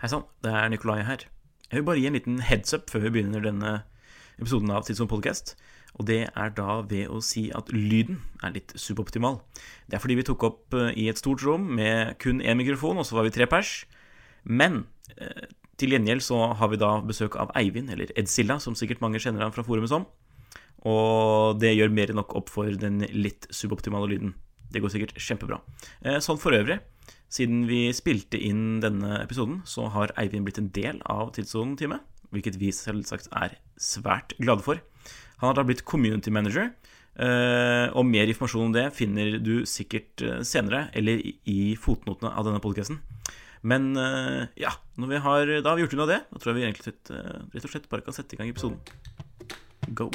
Hei sann, det er Nikolai her. Jeg vil bare gi en liten heads up før vi begynner denne episoden av Tidsson Podcast. Og det er da ved å si at lyden er litt suboptimal. Det er fordi vi tok opp eh, i et stort rom med kun én mikrofon, og så var vi tre pers. Men eh, til gjengjeld så har vi da besøk av Eivind, eller Edsilla, som sikkert mange kjenner han fra forumet som. Og det gjør mer enn nok opp for den litt suboptimale lyden. Det går sikkert kjempebra. Eh, sånn for øvrig, siden vi spilte inn denne episoden, så har Eivind blitt en del av Tidssonen-teamet, hvilket vi selvsagt er svært glade for. Han har da blitt community manager, eh, og mer informasjon om det finner du sikkert eh, senere, eller i fotnotene av denne podkasten. Men ja, når vi har, da har vi gjort unna det. Da tror jeg vi egentlig rett og slett bare kan sette i gang episoden. Go.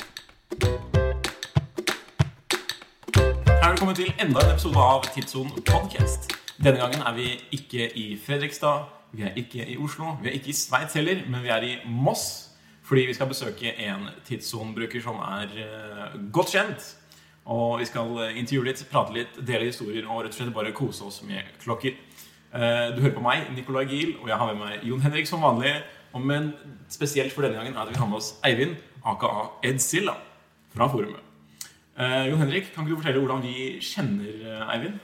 Her er du kommet til enda en episode av Tidssonen podcast. Denne gangen er vi ikke i Fredrikstad, vi er ikke i Oslo, vi er ikke i Sveits heller, men vi er i Moss. Fordi vi skal besøke en tidssonebruker som er uh, godt kjent. Og vi skal intervjue litt, prate litt, dele historier og rett og slett bare kose oss med klokker. Uh, du hører på meg, Nicolay Giel, og jeg har med meg Jon Henrik som vanlig. Men spesielt for denne gangen er at vi har med oss Eivind, aka Ed Silla, fra forumet. Uh, Jon Henrik, kan ikke du fortelle hvordan vi kjenner Eivind?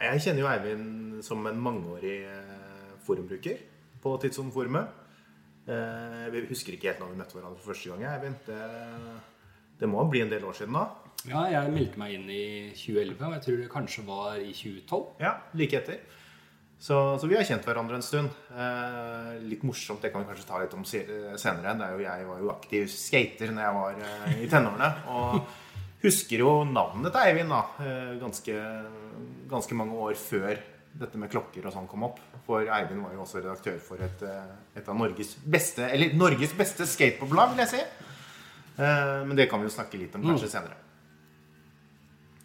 Jeg kjenner jo Eivind som en mangeårig forumbruker på Tidssonen-forumet. Eh, vi husker ikke helt når vi møtte hverandre for første gang. Eivind. Det, det må bli en del år siden da? Ja, jeg meldte meg inn i 2011, og jeg tror det kanskje var i 2012. Ja, like etter. Så, så vi har kjent hverandre en stund. Eh, litt morsomt, det kan vi kanskje ta litt om senere. Det er jo, jeg var jo aktiv skater når jeg var eh, i tenårene. Og husker jo navnet til Eivind da, eh, ganske, ganske mange år før dette med klokker og sånn kom opp. For Eivind var jo også redaktør for et, eh, et av Norges beste Eller Norges beste skateboardblad, vil jeg si. Uh, men det kan vi jo snakke litt om kanskje mm. senere.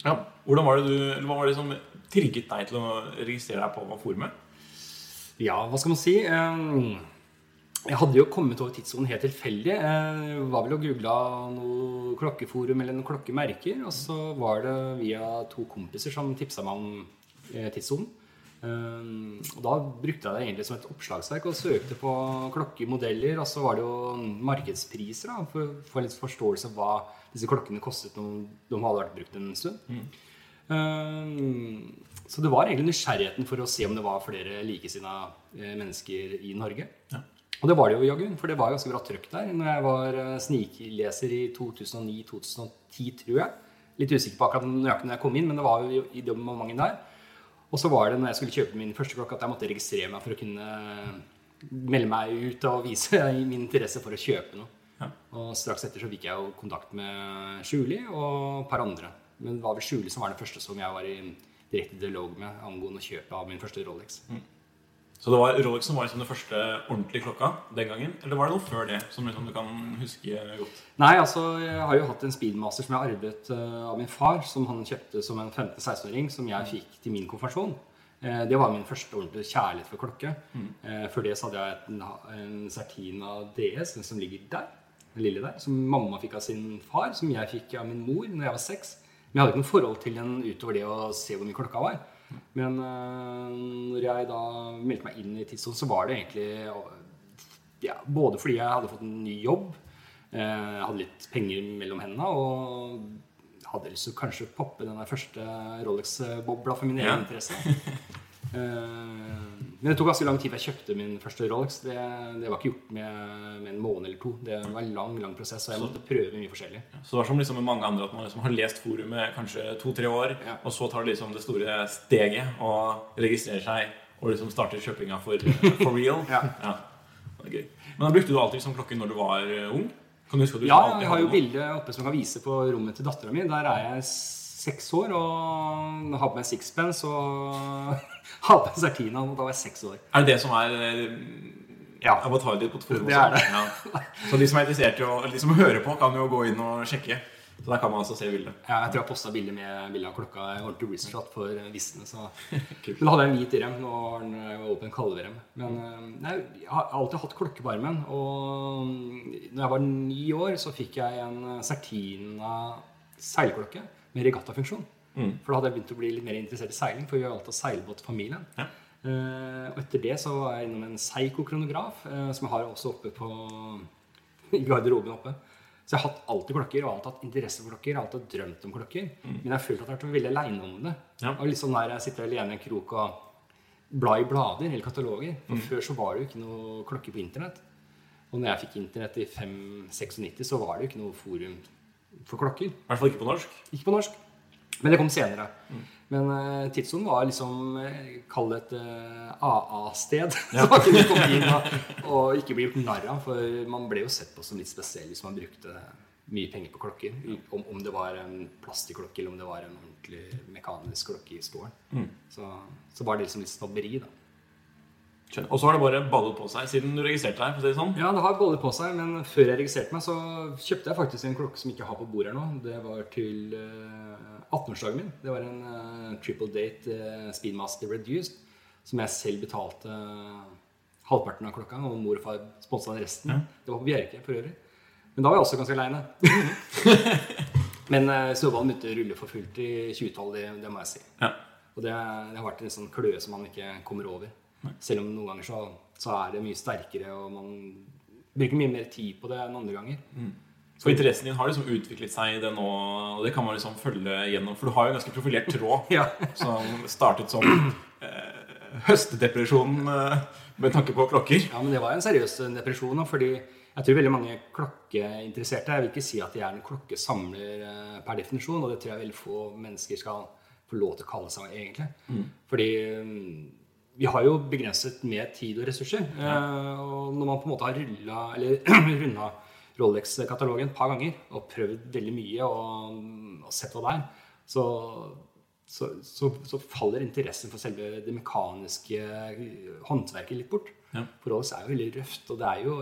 Ja, hvordan var det du, eller Hva var det som trigget deg til å registrere deg på forumet? Ja, hva skal man si? Jeg hadde jo kommet over tidssonen helt tilfeldig. Jeg var vel og googla noe klokkeforum eller noen klokkemerker. Og så var det via to kompiser som tipsa meg om eh, tidssonen. Um, og Da brukte jeg det egentlig som et oppslagsverk og søkte på klokkemodeller. Og så var det jo markedspriser da, for å få litt forståelse av hva disse klokkene kostet når de hadde vært brukt en stund. Mm. Så det var egentlig nysgjerrigheten for å se om det var flere likesinna eh, mennesker i Norge. Ja. Og det var det jo jaggu, for det var ganske bra trøkk der. Når jeg var eh, snikleser i 2009-2010, tror jeg. Litt usikker på akkurat nøyaktig når jeg kom inn, men det var jo i det momentet der. Og så var det når jeg skulle kjøpe min første klokke, at jeg måtte registrere meg for å kunne melde meg ut og vise min interesse for å kjøpe noe. Ja. Og straks etter så fikk jeg jo kontakt med Skjuli og et par andre. Men det var vel Skjuli som var den første som jeg var i direkte dialog med angående kjøpet av min første Rolex. Mm. Så det var Rolex som var liksom det første ordentlige klokka den gangen? Eller var det noe før det som liksom du kan huske godt? Nei, altså jeg har jo hatt en Speedmaster som jeg arvet uh, av min far, som han kjøpte som en 15-16-åring, som jeg fikk til min konfirmasjon. Uh, det var min første ordentlige kjærlighet for klokke. Mm. Uh, før det så hadde jeg en, en Certina DS, den som ligger der, den lille der, som mamma fikk av sin far, som jeg fikk av min mor når jeg var seks. Men jeg hadde ikke noe forhold til den utover det å se hvor mye klokka var. Men uh, når jeg da meldte meg inn i Tidssonen, så var det egentlig ja, både fordi jeg hadde fått en ny jobb, jeg hadde litt penger mellom hendene og hadde lyst til å kanskje poppe den første Rolex-bobla for min egen ja. interesse. Men det tok ganske lang tid før jeg kjøpte min første Rolex. Det, det var ikke gjort med, med, en måned eller to. Det var en lang lang prosess, og jeg måtte prøve mye forskjellig. Ja, så det var som liksom med mange andre at man liksom har lest forumet kanskje to-tre år, ja. og så tar du liksom det store steget og registrerer seg og liksom starter kjøpinga for, for real. ja. gøy. Men da brukte du alltid liksom klokken når du var eh, ung? Du ja, jeg har jo bilde oppe som jeg kan vise på rommet til dattera mi. Der er jeg seks år og har på meg sixpence og har på meg Sertina. Og da var jeg seks år. Er det det som er eh, ja. avataret ditt på forum? Det er det. Ja. Så de som er interessert i å, de som hører på, kan jo gå inn og sjekke. Så der kan man altså se bildet. Ja, jeg tror jeg posta bilde med bilde av klokka. Jeg holdt Ordentlig research for vissene. Så. Men da hadde jeg en hvit rem. Nå har den åpen kalverem. Men eh, nei, jeg har alltid hatt klokke på armen. Og når jeg var ni år, så fikk jeg en Sertina seilklokke med regattafunksjon. Mm. For da hadde jeg begynt å bli litt mer interessert i seiling, for vi har alltid familien. Ja. Uh, og etter det så var jeg innom en Seiko-kronograf, uh, som jeg har også oppe på i garderoben oppe. Så jeg har hatt alltid klokker og alltid hatt interesse for klokker. alltid drømt om klokker. Men jeg har følt at jeg har vært veldig aleine om det. Ja. Og sånn der Jeg sitter alene i en krok og blar i blader eller kataloger. For Før så var det jo ikke noe klokker på internett. Og når jeg fikk internett i 596, så var det jo ikke noe forum for klokker. I hvert fall ikke på norsk. Ikke på norsk. Men det kom senere. Men uh, Tidssonen var liksom eh, Kall det et uh, AA-sted. Så man kunne komme inn og, og ikke bli gjort narr av. For man ble jo sett på som litt spesiell hvis man brukte mye penger på klokker. Om, om det var en plastikklokke eller om det var en ordentlig mekanisk klokke i stål. Så, så var det liksom litt snobberi, da. Og så har det bare ballet på seg siden du registrerte deg. for å si det sånn. Ja, det har ballet på seg, men før jeg registrerte meg, så kjøpte jeg faktisk en klokke som jeg ikke har på bordet her nå. Det var til uh, 18-årsdagen min. Det var en uh, triple date uh, Speedmaster Reduced som jeg selv betalte eh, halvparten av klokka, og mor og far sponsa resten. Det var på Bjerke for øvrig. Men da var jeg også ganske aleine. men uh, snøballen begynte å rulle for fullt i 2012, det, det må jeg si. Ja. Og det, det har vært en sånn kløe som man ikke kommer over. Selv om noen ganger så, så er det mye sterkere, og man bruker mye mer tid på det enn andre ganger. Så interessen din har liksom utviklet seg i det nå, og det kan man liksom følge gjennom. For du har jo en ganske profilert tråd Ja. som startet som eh, høstdepresjonen eh, med tanke på klokker. Ja, men det var en seriøs depresjon. Fordi jeg tror veldig mange klokkeinteresserte Jeg vil ikke si at de er en klokkesamler eh, per definisjon, og det tror jeg veldig få mennesker skal få lov til å kalle seg egentlig. Fordi mm, vi har jo begrenset med tid og ressurser. Ja. Og når man på en måte har rulla eller runda Rolex-katalogen et par ganger og prøvd veldig mye og, og sett hva det er, så så, så, så faller interessen for selve det mekaniske håndverket litt bort. Ja. For Rolex er jo veldig røft, og det er jo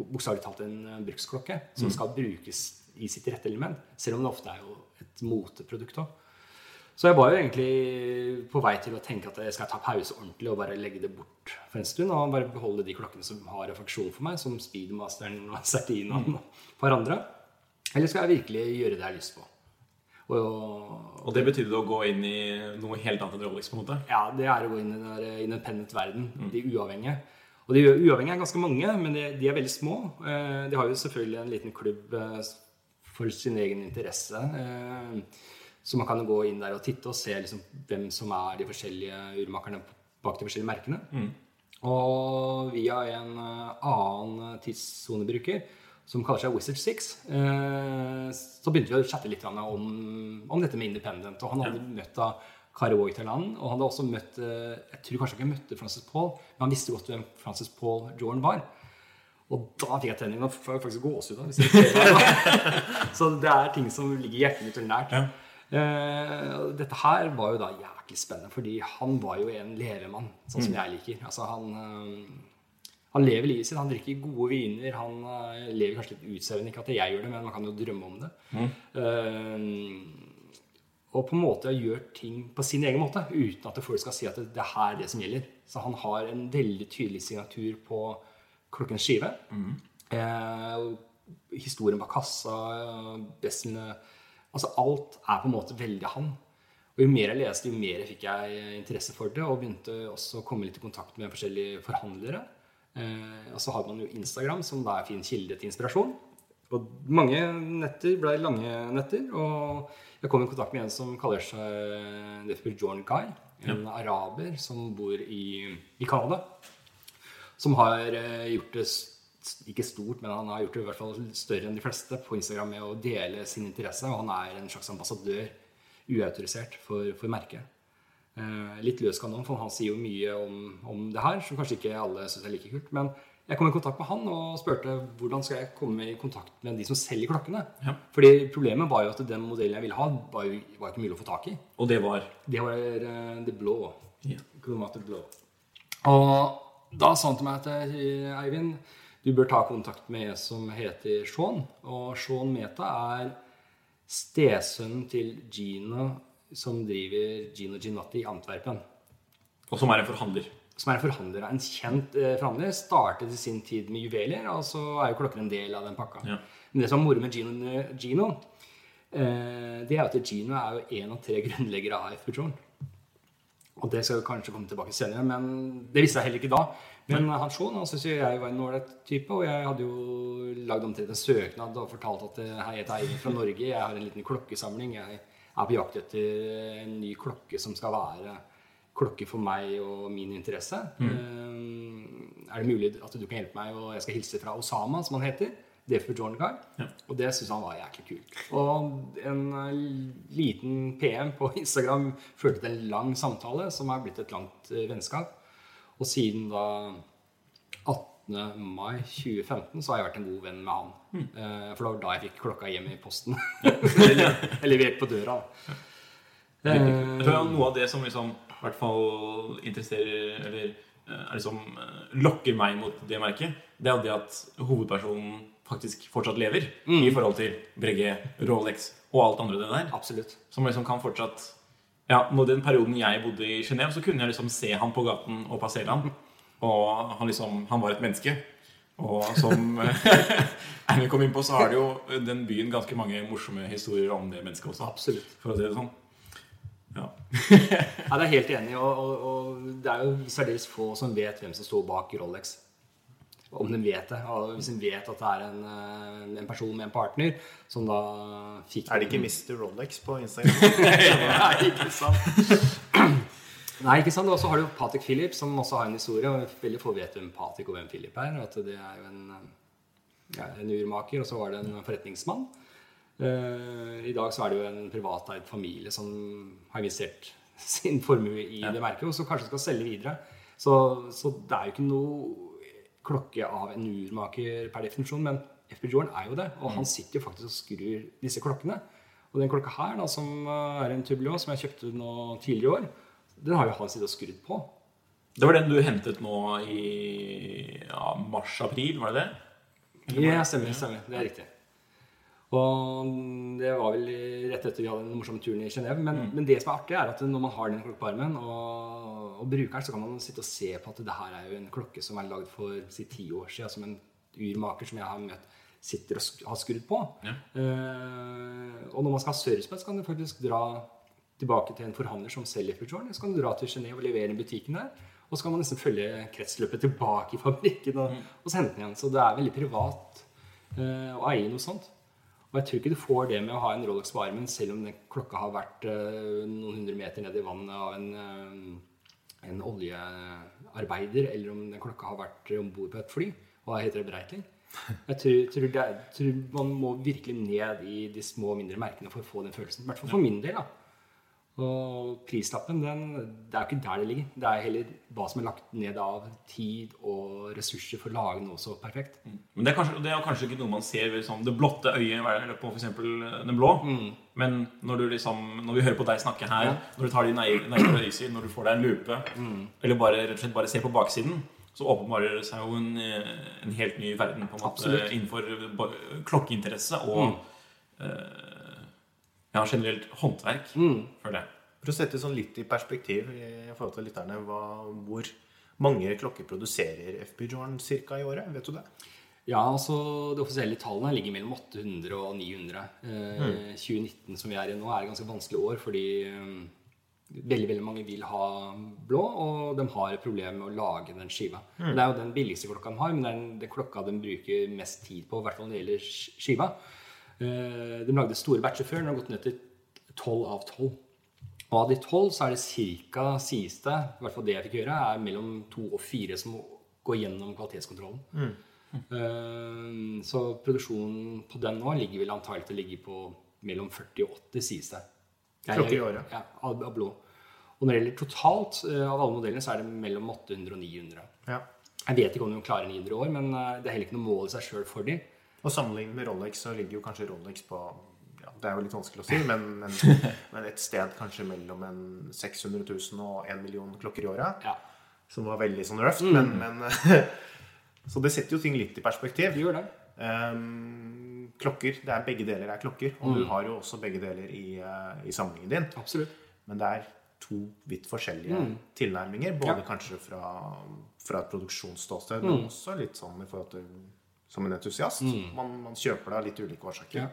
bokstavelig talt en eh, bruksklokke som skal brukes i sitt rette element, selv om det ofte er jo et moteprodukt òg. Så jeg var jo egentlig på vei til å tenke at jeg skal ta pause ordentlig og bare legge det bort for en stund. Og bare beholde de klokkene som har refleksjon for meg, som Speedmasteren og Sertinaen og et par andre. Eller skal jeg virkelig gjøre det jeg har lyst på? Og, Og det betydde å gå inn i noe helt annet enn Rolex, på en måte. ja, det er å gå inn i den independent verden. De uavhengige. Og de uavhengige er ganske mange, men de, de er veldig små. Eh, De har jo selvfølgelig en liten klubb eh, for sin egen interesse. Eh, Så man kan jo gå inn der og titte og se liksom hvem som er de forskjellige urmakerne bak de forskjellige merkene. Og via en eh, annen tidssonebruker som kaller seg Wizard 6, eh, så begynte vi å chatte litt om, om dette med independent. Og han hadde møtt da Kari Voigtaland, og han hadde også møtt eh, Jeg tror kanskje ikke han møtte Francis Paul, men han visste godt hvem Francis Paul Jordan var. Og da fikk jeg tenning. Nå får jeg faktisk gåsehud. jeg. Så det er ting som ligger hjertet mitt nært. Eh, og dette her var jo da jæklig spennende, fordi han var jo en levemann, sånn som jeg liker. Altså han, eh, han lever livet sitt, han drikker gode viner, han eh, lever kanskje litt utsevende. Ikke at jeg gjør det, men man kan jo drømme om det. Eh, og på en måte gjør ting på sin egen måte, uten at folk skal si at det, det er her det som gjelder. Så han har en veldig tydelig signatur på klokkens skive. Eh, historien bak kassa, bestene Altså alt er på en måte veldig han. Og jo mer jeg leste, jo mer fikk jeg interesse for det, og begynte også å komme litt i kontakt med forskjellige forhandlere. Eh, og så har man jo Instagram, som da er fin kilde til inspirasjon. Og mange netter ble lange netter, og jeg kom i kontakt med en som kaller seg det heter John Guy, en araber som bor i, i Canada som har eh, gjort det ikke stort, men han har gjort det i hvert fall større enn de fleste på Instagram med å dele sin interesse. Og han er en slags ambassadør, uautorisert, for, for merket. Eh, litt løs kanon, for han sier jo mye om, om det her, som kanskje ikke alle syns er like kult. Men jeg kom i kontakt med han og spurte hvordan skal jeg komme i kontakt med de som selger klokkene. Ja. Fordi problemet var jo at den modellen jeg ville ha, var jo var ikke mulig å få tak i. Og det var Det var eh, det blå. Ja. Chromatic blå. Og da sa han til meg at eh, Eivind, du bør ta kontakt med en som heter Sean. Og Sean Meta er stesønnen til Gino, som driver Gino Ginotti i Antwerpen. Og som er en forhandler. Som er en forhandler. En kjent eh, forhandler. Startet i sin tid med juveler, og så er jo klokken en del av den pakka. Ja. Men det som er moro med Gino, Gino eh, det er at Gino er jo en av tre grunnleggere av F. Petron. Og det skal vi kanskje komme tilbake senere, men det visste jeg heller ikke da. Men Hans Schon han syntes jo jeg var en ålreit type, og jeg hadde jo lagd omtrent en søknad og fortalt at eh, hei, jeg er fra Norge, jeg har en liten klokkesamling, jeg er på jakt etter en ny klokke som skal være klokke for meg og min interesse. Eh, er det mulig at du kan hjelpe meg, og jeg skal hilse fra Osama, som han heter? Defer John Guy. Og det syntes han var jæklig kult. Og en eh, liten PM på Instagram førte til en lang samtale som er blitt et langt vennskap. Og siden da 18. mai 2015 så har jeg vært en god venn med han. Eh, For det var da jeg fikk klokka hjem i posten. Eller levert på døra. Jeg Eh, tror ja, noe av det som liksom i hvert fall interesserer Eller eh, er liksom lokker meg mot det merket, det er det at hovedpersonen faktisk fortsatt lever i forhold til Bregge, Rolex og alt andre det der. Absolutt. Som liksom kan fortsatt Ja, nå den perioden jeg bodde i Genéve, så kunne jeg liksom se han på gaten og passere han. Og han liksom Han var et menneske. Og som Erlend kom inn på, så har det jo den byen ganske mange morsomme historier om det mennesket også. Absolutt. For å si det sånn. Ja. Ja, det er helt enig. Og, og, og det er jo særdeles få som vet hvem som står bak Rolex. Om de vet det. Hvis de vet at det er en, eh, en person med en partner som da fikk Er det ikke Mr. Rolex på Instagram? Nei, ikke sant. Nei, ikke sant. Og så har du Patek Philip, som også har en historie. Og veldig få vet hvem Patek og hvem Philip er. At det er jo en, ja, en urmaker, og så var det en forretningsmann. Uh, I dag så er det jo en privateid familie som har investert sin formue i det merket, og som kanskje skal selge videre. Så, så det er jo ikke noe klokke av en urmaker per definisjon, men FB Jordan er jo det. Og han sitter jo faktisk og skrur disse klokkene. Og den klokka her, da, som eh, er en Tourbillon, som jeg kjøpte nå tidligere i år, den har jo han sittet og skrudd på. Det var den du hentet nå i ja, mars-april, var det det? Ja, stemmer. stemmer, Det er riktig. Og det var vel rett etter vi hadde den morsomme turen i Genéve. Men, men det som er artig, er at når man har den klokka på armen og, og bruker den, så kan man sitte og se på at det her er jo en klokke som er lagd for si, ti år siden, som en urmaker som jeg har møtt, sitter og sk har skrudd på. Ja. Eh, og når man skal ha service på det, så kan du faktisk dra tilbake til en forhandler som selger Futuren. Så kan du dra til Genéve og levere i butikken der. Og så kan man nesten følge kretsløpet tilbake i fabrikken og, og så hente den igjen. Så det er veldig privat eh, å eie noe sånt. Og jeg tror ikke du får det med å ha en Rolex på armen, selv om den klokka har vært eh, noen hundre meter ned i vannet av en, eh, en oljearbeider, eller om den klokka har vært om bord på et fly og heter det Breitling. Jeg tror, tror, det tror man må virkelig ned i de små, mindre merkene for å få den følelsen. I hvert fall for min del. da. Og prislappen, den, det er jo ikke der det ligger. Det er heller hva som er lagt ned av tid og ressurser for å lage noe så perfekt. Men det er, kanskje, det er kanskje ikke noe man ser ved liksom, det blotte øyet eller på f.eks. den blå. Men når, du liksom, når vi hører på deg snakke her, når du tar de nærmere øyesyn, når du får deg en lupe, eller bare, rett og slett bare ser på baksiden, så åpenbarer det seg jo en, eh, en helt ny verden på en måte Absolutt. innenfor klokkeinteresse og eh, ja, generelt håndverk. For det. For å sette sånn litt i perspektiv i forhold til lytterne, hva, hvor mange klokker produserer FB Jordan ca. i året? Vet du det? Ja, altså De offisielle tallene ligger mellom 800 og 900. Eh, 2019 som vi er i nå, er et ganske vanskelig år fordi eh, veldig veldig mange vil ha blå, og de har et problem med å lage den skiva. Det er jo den billigste klokka de har, men det er den, den klokka de bruker mest tid på, i hvert fall når det gjelder skiva. Eh, de lagde store batcher før, nå har gått ned til 12 av 12. Og av de 12 så er det ca. sies det, i hvert fall det jeg fikk gjøre, er mellom to og fire som går gjennom kvalitetskontrollen. Eh, Så produksjonen på den nå ligger vel antagelig til å ligge på mellom 40 og 80, sies det. Klokker i året. Ja, av, av blå. Og når det gjelder totalt eh, av alle modellene, så er det mellom 800 og 900. Ja. Jeg vet ikke om de klarer 900 år, men det er heller ikke noe mål i seg sjøl for dem. Og sammenlignet med Rolex så ligger jo kanskje Rolex på ja, Det er jo litt vanskelig å si, men, men, men et sted kanskje mellom en 600 000 og 1 million klokker i året. Ja, Som var veldig sånn røft, men, men Så det setter jo ting litt i perspektiv. Det gjør det. Um, klokker, det er Begge deler er klokker. Og du har jo også begge deler i, eh, i samlingen din. Absolutt. Men det er to vidt forskjellige tilnærminger. Både Ja. kanskje fra, fra et produksjonsståsted, men også litt sånn i forhold til som en entusiast. Man, man kjøper det av litt ulike årsaker. Ja.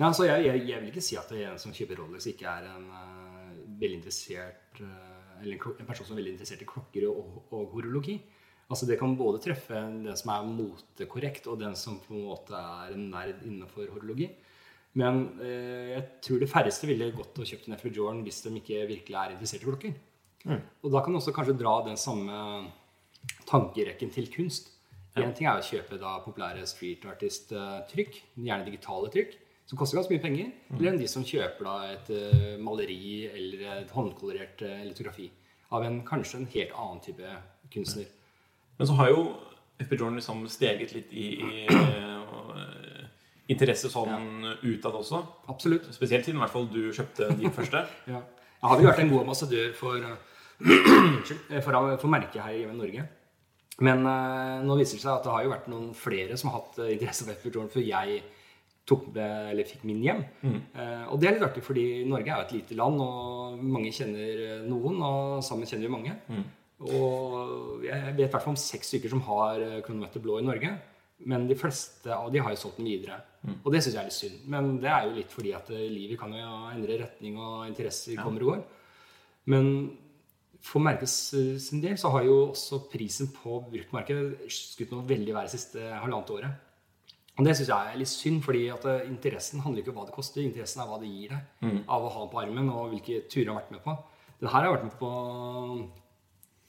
Nei, altså, jeg, jeg, jeg vil ikke si at en som kjøper Rolex, ikke er en uh, veldig interessert uh, eller en, en person som er veldig interessert i klokker og, og horologi. Altså Det kan både treffe den som er motekorrekt, og den som på en måte er en nerd innenfor horologi. Men eh, jeg tror de færreste ville gått og kjøpt en FB Jordan hvis de ikke virkelig er interessert i klokker. Og da kan du også kanskje dra den samme tankerekken til kunst. En ting er å kjøpe da populære street artist-trykk, gjerne digitale trykk, som koster ganske mye penger. Eller enn de som kjøper da et uh, maleri eller et håndkolorert uh, litografi av en kanskje en helt annen type kunstner. Men så har jo FP Jordan liksom steget litt i, i eh, interesse sånn utad også. Absolutt. Spesielt siden i hvert fall du kjøpte de første. Ja. Jeg hadde jo vært en god ambassadør for, for, for merket her i Norge. Men eh, nå viser det seg at det har jo vært noen flere som har hatt eh, interesse for Eiffeltårnet før jeg tok med, eller fikk min hjem. Eh, og det er litt artig, fordi Norge er jo et lite land, og mange kjenner eh, noen, og sammen kjenner vi mange. Og jeg vet i hvert fall om seks stykker som har eh, kronometer blå i Norge. Men de fleste av de har jo solgt den videre. Og det syns jeg er litt synd. Men det er jo litt fordi at livet kan jo endre retning, og interesser kommer og går. Men for merkets eh, sin del så har jo også prisen på bruktmarkedet skutt noe veldig verre siste halvannet året. Og det syns jeg er litt synd, fordi at eh, interessen handler ikke om hva det koster. Interessen er hva det gir deg av å ha den på armen, og hvilke turer du har vært med på. Den her har jeg vært med på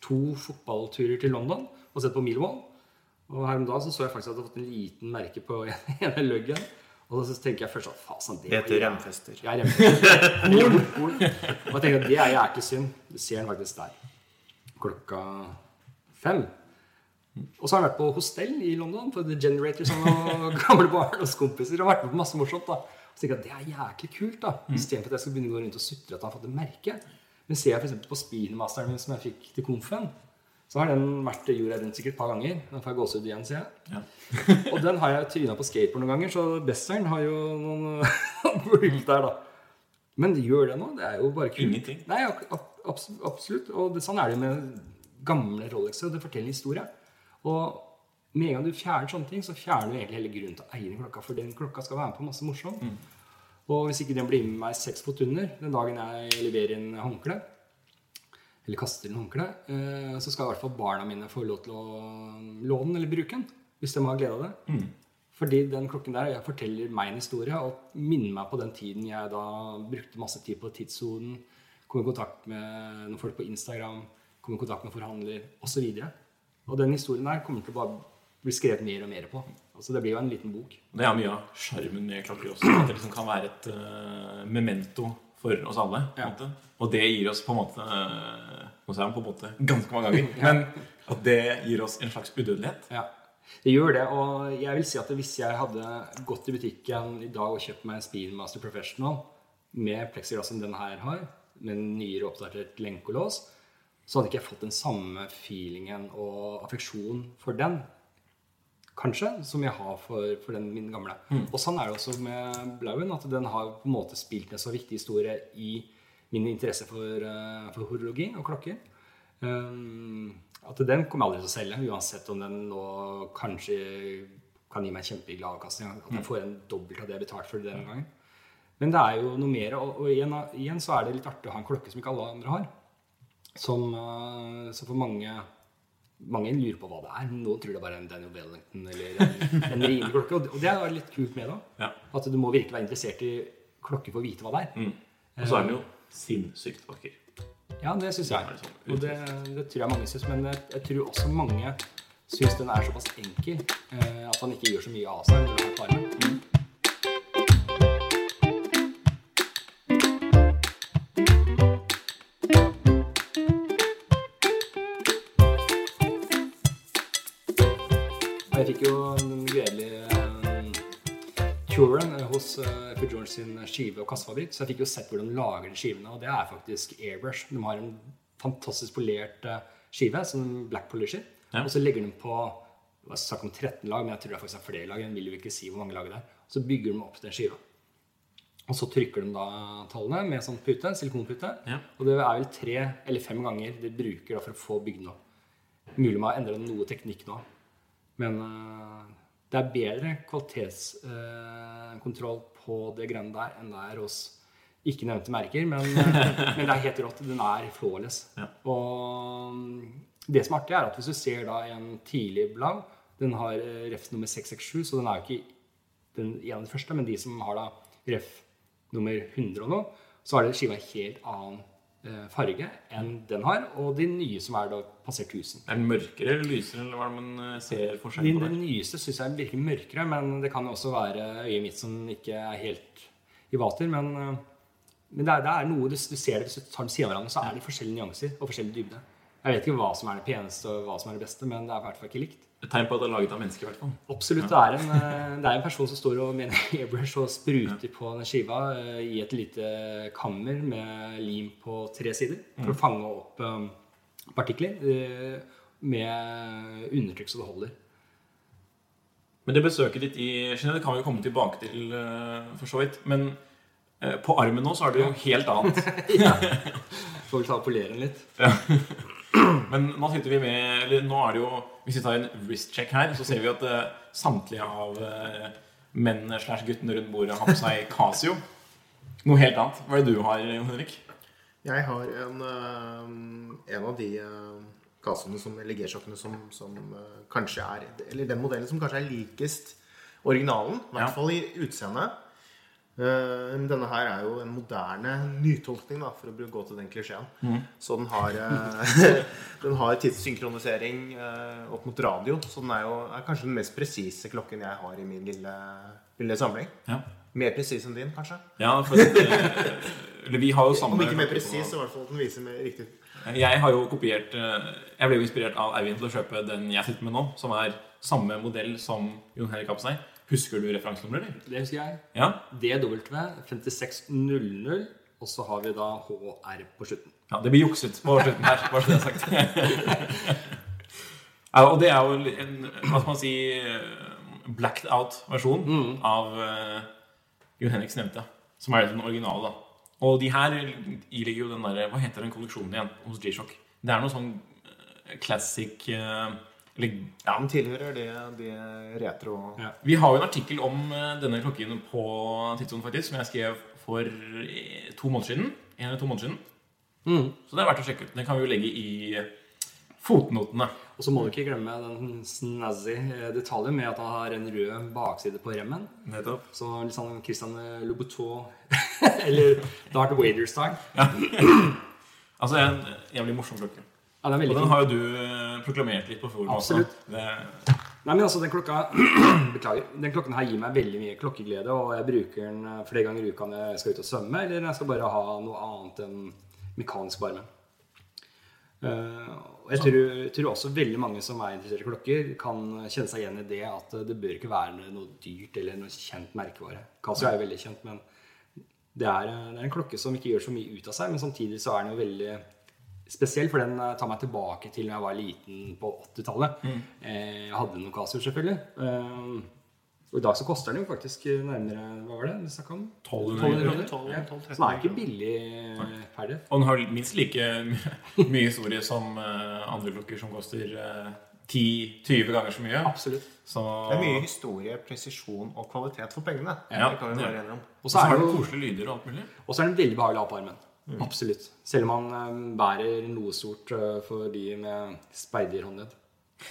to fotballturer til London og sett på Millwall. Og her om dagen så, så jeg faktisk at jeg hadde fått en liten merke på ene luggen. Og så tenker jeg først at fasen, det Det heter var- remfester. Ja, remfester. Horn. Horn. Og jeg tenker at det er jæklig synd. Du ser den faktisk der. Klokka fem. Og så har han vært på hostell i London for The Generator som var gamle barndomskompiser. Og vært med på masse morsomt. da. Så tenker jeg at det er jæklig kult. da. Istedenfor at jeg skal begynne å gå rundt og sutre at han har fått et merke. Men ser jeg f.eks. på speedmasteren min som jeg fikk til konfen, så har den vært jorda rundt sikkert et par ganger. Den får jeg gåsehud igjen, sier jeg. og den har jeg tryna på skateboard noen ganger, så Besseren har jo noen bruk der, da. Men gjør det nå? Det er jo bare kult. Ingenting. Nei, ab- ab- absolutt. Og det, sånn er det med gamle Rolexer. Det forteller en historie. Og med en gang du fjerner sånne ting, så fjerner du egentlig hele grunnen til å eie den klokka. For den klokka skal være med på masse morsomt. Og hvis ikke den blir med meg seks fot under den dagen jeg leverer inn håndkle, eller kaster inn håndkleet, eh, så skal i hvert fall barna mine få lov til å låne den eller bruke den. Hvis de har glede av det. Fordi den klokken der jeg forteller meg en historie og minner meg på den tiden jeg da brukte masse tid på tidssonen, kom i kontakt med noen folk på Instagram, kom i kontakt med forhandler osv. Og, og den historien der kommer til å bare bli skrevet mer og mer på. Altså Det blir jo en liten bok. Det er mye av sjarmen med klokker også. At det liksom kan være et uh, memento for oss alle. På Ja. Og det gir oss på en måte sa jeg på en måte ganske mange ganger. Men at det gir oss en slags udødelighet. Ja, det gjør det. Og jeg vil si at hvis jeg hadde gått i butikken i dag og kjøpt meg en Speedmaster Professional med plexiglass som den her har, med en nyere oppdatert lenkelås, så hadde ikke jeg fått den samme feelingen og affeksjon for den, kanskje, som jeg har for, for den min gamle. Og sånn er det også med Blauen, at den har på en måte spilt en så viktig historie i min interesse for, eh, for horologi og klokker. Um, at den kommer jeg aldri til å selge, uansett om den nå kanskje kan gi meg kjempeglad avkastning. At jeg får en dobbelt av det jeg betalte for den gangen. Men det er jo noe mer. Og, og igjen, igjen så er det litt artig å ha en klokke som ikke alle andre har. Som, eh, som for mange mange lurer på hva det er. Noen tror det er bare en Daniel Wellington eller en, en rimelig klokke. Og det- er litt kult med det. Ja. At du må virkelig være interessert i klokker for å vite hva det er. Og så er den jo sinnssykt vakker. Ja, det syns jeg. Det er liksom Og det, det tror jeg mange syns. Men jeg, jeg tror også mange syns den er såpass enkel eh, at han ikke gjør så mye av seg. når han tar den. Og Jeg fikk jo en gledelig eh, eh, hos uh, F. George sin skive- og kassefabrikk, så jeg fikk jo sett hvordan de lager de skivene. Og det er faktisk airbrush. De har en fantastisk polert eh, skive som black polisher. Ja. Og så legger de på det var snakk om 13 lag, men jeg tror det er faktisk er flere lag. Jeg vil jo ikke si hvor mange lag det er. Så bygger de opp den skiva. Og så trykker de da tallene med sånn pute, silikonpute. Ja. Og det er vel tre eller fem ganger de bruker for å få bygd den opp. Mulig man har endre noe teknikk nå. Men eh, det er bedre kvalitetskontroll på det grønne der enn det er hos ikke nevnte merker, men, eh, men det er helt rått. Den er flawless. Ja. Og det som er artig, er at hvis du ser da en tidlig blad, den har eh, ref nummer 667, så den er jo ikke den, ene første, men de som har da ref nummer 100 og noe, så er det skiva helt annen eh, farge enn den har, og de nye som er da passert 1000. Er den mørkere eller lysere, eller hva er det man eh, ser forskjell Den, på den der? nyeste syns jeg virker mørkere, men det kan også være øyet mitt som ikke er helt i vater. Men, eh, men det, er, det er noe du, du ser det hvis du tar dem siden av hverandre, så er det forskjellige nyanser og forskjellig dybde. Jeg vet ikke hva som er det peneste og hva som er det beste, men det er i hvert fall ikke likt. Et tegn på at det er laget av mennesker, i hvert fall. Absolutt. Det er en, eh, det er en person som står og med en airbrush og spruter på den skiva eh, i et lite kammer med lim på tre sider for å fange opp eh, partikler med undertrykk så det holder. Men det besøket ditt i Genéve kan vi jo komme tilbake til, for så vidt. Men på armen nå så er det jo helt annet. ja. Får vel ta og polere den litt. Men nå sitter vi med Eller nå er det jo Hvis vi tar en wrist check her, så ser vi at uh, samtlige av uh, mennene slash guttene rundt bordet har på seg Casio. Noe helt annet. Hva er det du har, Jon Henrik? Jeg har en, uh, en av de Casioene som, eller G-sjokkene som, som eh, kanskje er Eller den modellen som kanskje er likest originalen. I hvert fall i utseendet. Eh, men denne her er jo en moderne nytolkning, da, for å gå til den klisjeen. Så den har, eh, den har tidssynkronisering eh, opp mot radio. Så den er jo er kanskje den mest presise klokken jeg har i min lille, lille samling. Ja. Mer presis enn din, kanskje? ja for vi har jo samme Om ikke mer presis, så i hvert fall at den viser mer riktig Jeg har jo kopiert Jeg ble jo inspirert av Eivind til å kjøpe den jeg sitter med nå, som er samme modell som Jon Henrik seg. Husker du referansenummeret, eller? Det husker jeg. Ja. DW 5600, og så har vi da HR på slutten. ja. Det blir jukset på slutten her, bare så det er sagt. ja, og det er jo en hva skal man si blacked out-versjon av uh, Jon Henriks nevnte. Som er den originale, da. Og de her ilegger jo den derre Hva heter den kolleksjonen igjen hos G-Shock? Det er noe sånn eh, classic eh, Eller Ja, den tilhører det, det retro Ja. Vi har jo en artikkel om eh, denne klokken på Tidssonen, faktisk, som jeg skrev for eh, to måneder siden. En eller to måneder siden. Så det er verdt å sjekke ut. Den kan vi jo legge i fotnotene. Og så må du ikke glemme den snazzy eh, detaljen med at han har en rød bakside på remmen. Nettopp. Så litt sånn Christian Louboutin eller Darth Vader-style. Altså, det er en jævlig morsom klokke. Ja, det er Og den fint. har jo du eh, proklamert litt på forum. Absolutt. Det, Nei, men altså, den klokka Beklager. Den klokken her gir meg veldig mye klokkeglede, og jeg bruker den eh, flere ganger i uka når jeg skal ut og svømme, eller når jeg skal bare ha noe annet enn mekanisk varme. Uh, jeg tror, tror også veldig mange som er interessert i klokker, kan kjenne seg igjen i det at det bør ikke være noe dyrt eller noe kjent merkevare. Casio er jo veldig kjent, men det er, det er en klokke som ikke gjør så mye ut av seg, men samtidig så er den jo veldig spesiell, for den eh, tar meg tilbake til da jeg var liten på 80-tallet. Mm. Jeg hadde noen Casio, selvfølgelig. Eh, Og i dag så koster den jo faktisk nærmere Hva var det vi snakka om? 1200 kroner. 12, Ja. 12, 13 Så den er ikke billig eh, per og den har minst like mye historie som eh, andre klokker som koster eh, 10-20 ganger så mye. Absolutt. Så, Det er mye historie, presisjon og kvalitet for pengene. Ja, det kan vi være enige om. Og så er det den koselige lyder og alt mulig. Og så er den veldig behagelig å ha på armen. Absolutt. Selv om man eh, bærer noe stort eh, for de med speiderhåndledd.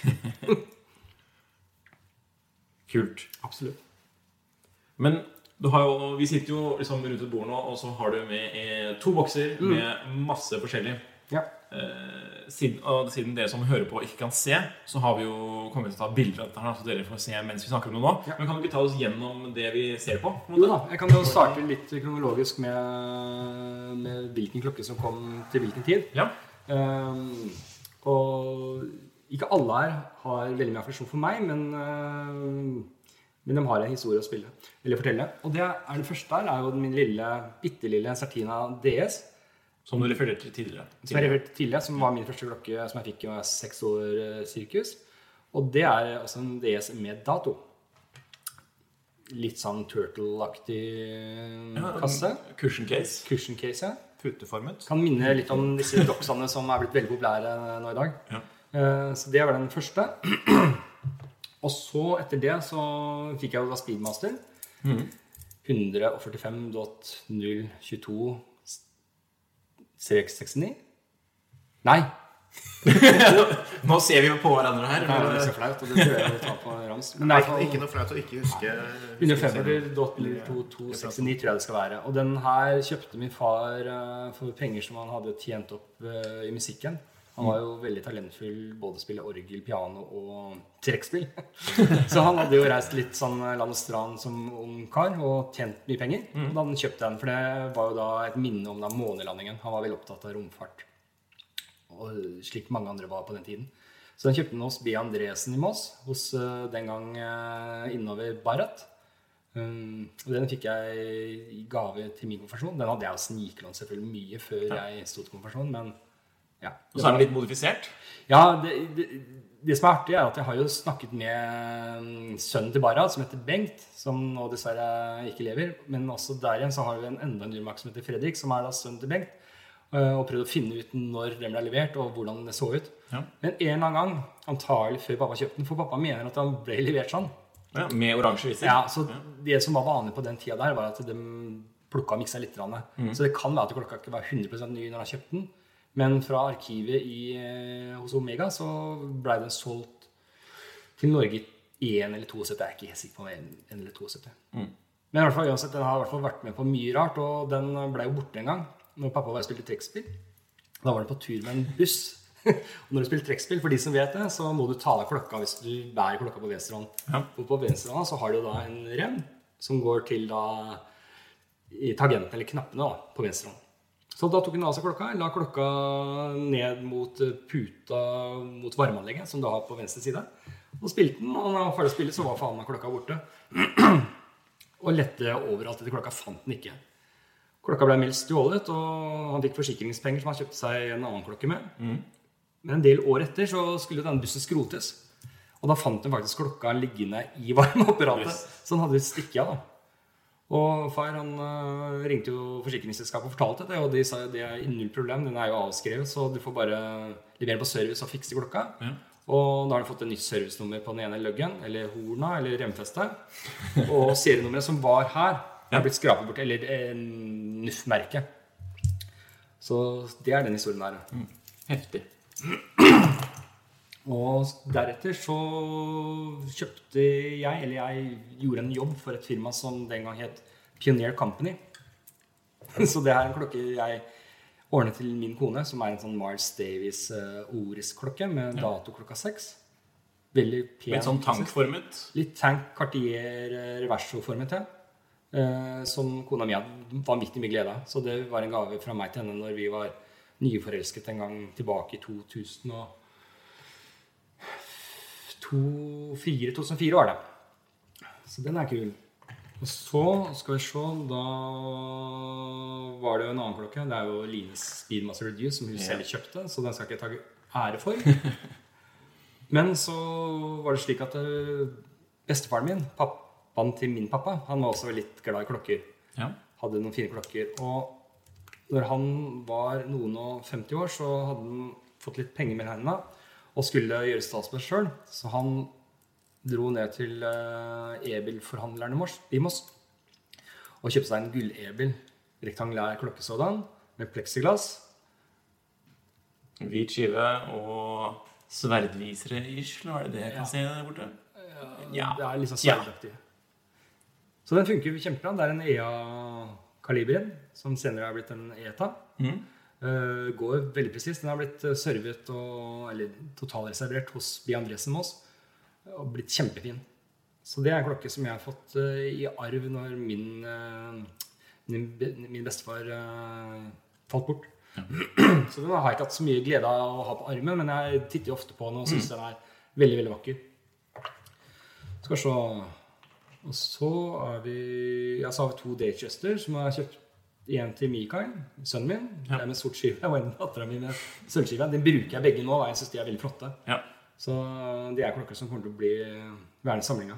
Kult. Absolutt. Men du har jo, vi sitter jo liksom rundt et bord nå, og så har du med eh, to bokser med masse forskjellig. Ja. Eh, siden, og siden dere som hører på, ikke kan se, så har vi jo kommet til å ta bilder av dette, her, så dere får se mens vi snakker om det nå. Ja. Men kan du ikke ta oss gjennom det vi ser på? på Jo da, jeg kan jo starte litt kronologisk med, med hvilken klokke som kom til hvilken tid. Ja. Um, og ikke alle her har veldig mye affeksjon for meg, men, uh, men de har en historie å spille, eller fortelle. Og det er det første her er jo min lille, bitte lille Sertina DS. Som du refererte til tidligere. Som jeg refererte tidligere, som var min første klokke som jeg fikk i seks år eh, sirkus. Og det er altså en DS med dato. Litt sånn turtle-aktig Ja, kasse. Cushion case. Cushion case. ja. Puteformet. Kan minne litt om disse doxene som er blitt veldig populære nå i dag. Ja. Eh, Så det var den første. Og så, etter det, så fikk jeg jo da Speedmaster. 145.022-69. Nei! Nå ser vi jo på hverandre her. Det er så flaut, og det tror jeg vi tar på rams. Men det er Ikke noe flaut å ikke huske. Under februar 2269 tror jeg det skal være. Og den her kjøpte min far eh, for penger som han hadde tjent opp eh, i musikken. Han var jo veldig talentfull både spille orgel, piano og trekkspill. Så han hadde jo reist litt sånn land og strand som ung kar og tjent mye penger. Og da han kjøpte den, for det var jo da et minne om da månelandingen. Han var veldig opptatt av romfart. Og slik mange andre var på den tiden. Så den kjøpte den hos B. Andresen i Moss, hos eh, den gang eh, innover Barrat. Um, og den fikk jeg i gave til min konfirmasjon. Den hadde jeg jo sniklånt selvfølgelig mye før jeg sto til konfirmasjon, men ja. Og så er den litt modifisert. Ja, det, det, det som er artig, er at jeg har jo snakket med mm, sønnen til Barad, som heter Bengt, som nå dessverre ikke lever. Men også der igjen så har vi en enda en urmak som heter Fredrik, som er da sønnen til Bengt. øh, Og prøvd å finne ut når den ble levert, og hvordan det så ut. Ja. Men en eller annen gang, antagelig før pappa kjøpte den, for pappa mener at han ble levert sånn. Ja, med oransje viser. Ja, så Det som var vanlig på den tida der, var at de plukka og miksa litt. Mm. Så det kan være at klokka ikke var 100% ny når han kjøpte den. Men fra arkivet i, eh, hos Omega så blei den solgt til Norge i én eller 72. Jeg er ikke helt sikker på om én eller en sett. Mm. 72. Men i hvert fall, uansett, den har i hvert fall vært med på mye rart, og den ble jo borte en gang når pappa var og spilte trekkspill. Da var den på tur med en buss. og når du spiller trekkspill, for de som vet det, så må du ta av klokka hvis du bærer klokka på venstre hånd. Ja. Og på venstre hånd så har du da en rem som går til da i tangenten, eller knappene, da, på venstre hånd. Så da tok hun av seg klokka, la klokka ned mot eh, puta mot varmeanlegget, som du har på venstre side. Og spilte den, og når han var ferdig å spille, så var faen meg klokka borte. og lette overalt etter klokka, fant den ikke. Klokka ble meldt stjålet, og han fikk forsikringspenger som han kjøpte seg en annen klokke med. Men en del år etter så skulle denne bussen skrotes. Og da fant hun faktisk klokka liggende i varmeapparatet. Så den hadde stukket av. da. Og far han uh, ringte jo forsikringsselskapet og fortalte det, og de sa det er null problem, den er jo avskrevet, så du får bare levere på service og fikse klokka. Ja. Og da har de fått et nytt servicenummer på den ene løggen, eller horna, eller remfestet. Og serienummeret som var her, har blitt skrapet bort, eller eh, NUF-merket. Så det er den historien der. Heftig. Og deretter så kjøpte jeg, eller jeg gjorde en jobb for et firma som den gang het Pioneer Company. Så det er en klokke jeg ordnet til min kone, som er en sånn Miles Davis uh, Oris-klokke med dato klokka seks. Veldig pen. Litt sånn tankformet. Litt tank Cartier eh, reverso-formet, ja. Eh, som kona mi hadde vanvittig mye glede av. Så det var en gave fra meg til henne når vi var nyforelsket en gang tilbake i 2000 og 2004, 2004 var det. Så den er kul. Og så skal vi se Da var det jo en annen klokke. Det er jo Lines Speedmaster Reduce, som hun selv kjøpte. Så den skal jeg ikke ta ære for. Men så var det slik at eh, bestefaren min, pappaen til min pappa, han var også litt glad i klokker. Ja. Hadde noen fine klokker. Og når han var noen og 50 år, så hadde han fått litt penger med hendene og skulle gjøre statsbudsjett sjøl. Så han dro ned til uh, Ebil-forhandleren i Moss og kjøpte seg en gull-Ebil, rektangulær klokkesådan med pleksiglass. Hvit skive og sverdvisere ish, eller er det det jeg kan se der borte? Ja. Det er liksom Ja. sverdaktig. Så den funker kjempebra. Det er en EA-kaliberen som senere er blitt en ETA. Mhm. Eh, går veldig presist. Den har blitt eh, servet og, eller totalreservert hos Bi Andresen Moss og blitt kjempefin. Så det er en klokke som jeg har fått eh, i arv når min, eh, min, min bestefar eh, falt bort. Så den har jeg ikke hatt så mye glede av å ha på armen, men jeg titter jo ofte på den og syns den er veldig, veldig vakker. Skal vi se Og så er vi Ja, så har vi to Datechester som jeg har kjøpt en til Mikael, sønnen min. Det er med sort skive. Og en dattera mi med sølvskive. Den bruker jeg begge nå, og jeg syns de er veldig flotte. Ja. Så det er klokker som kommer til å bli værende i samlinga.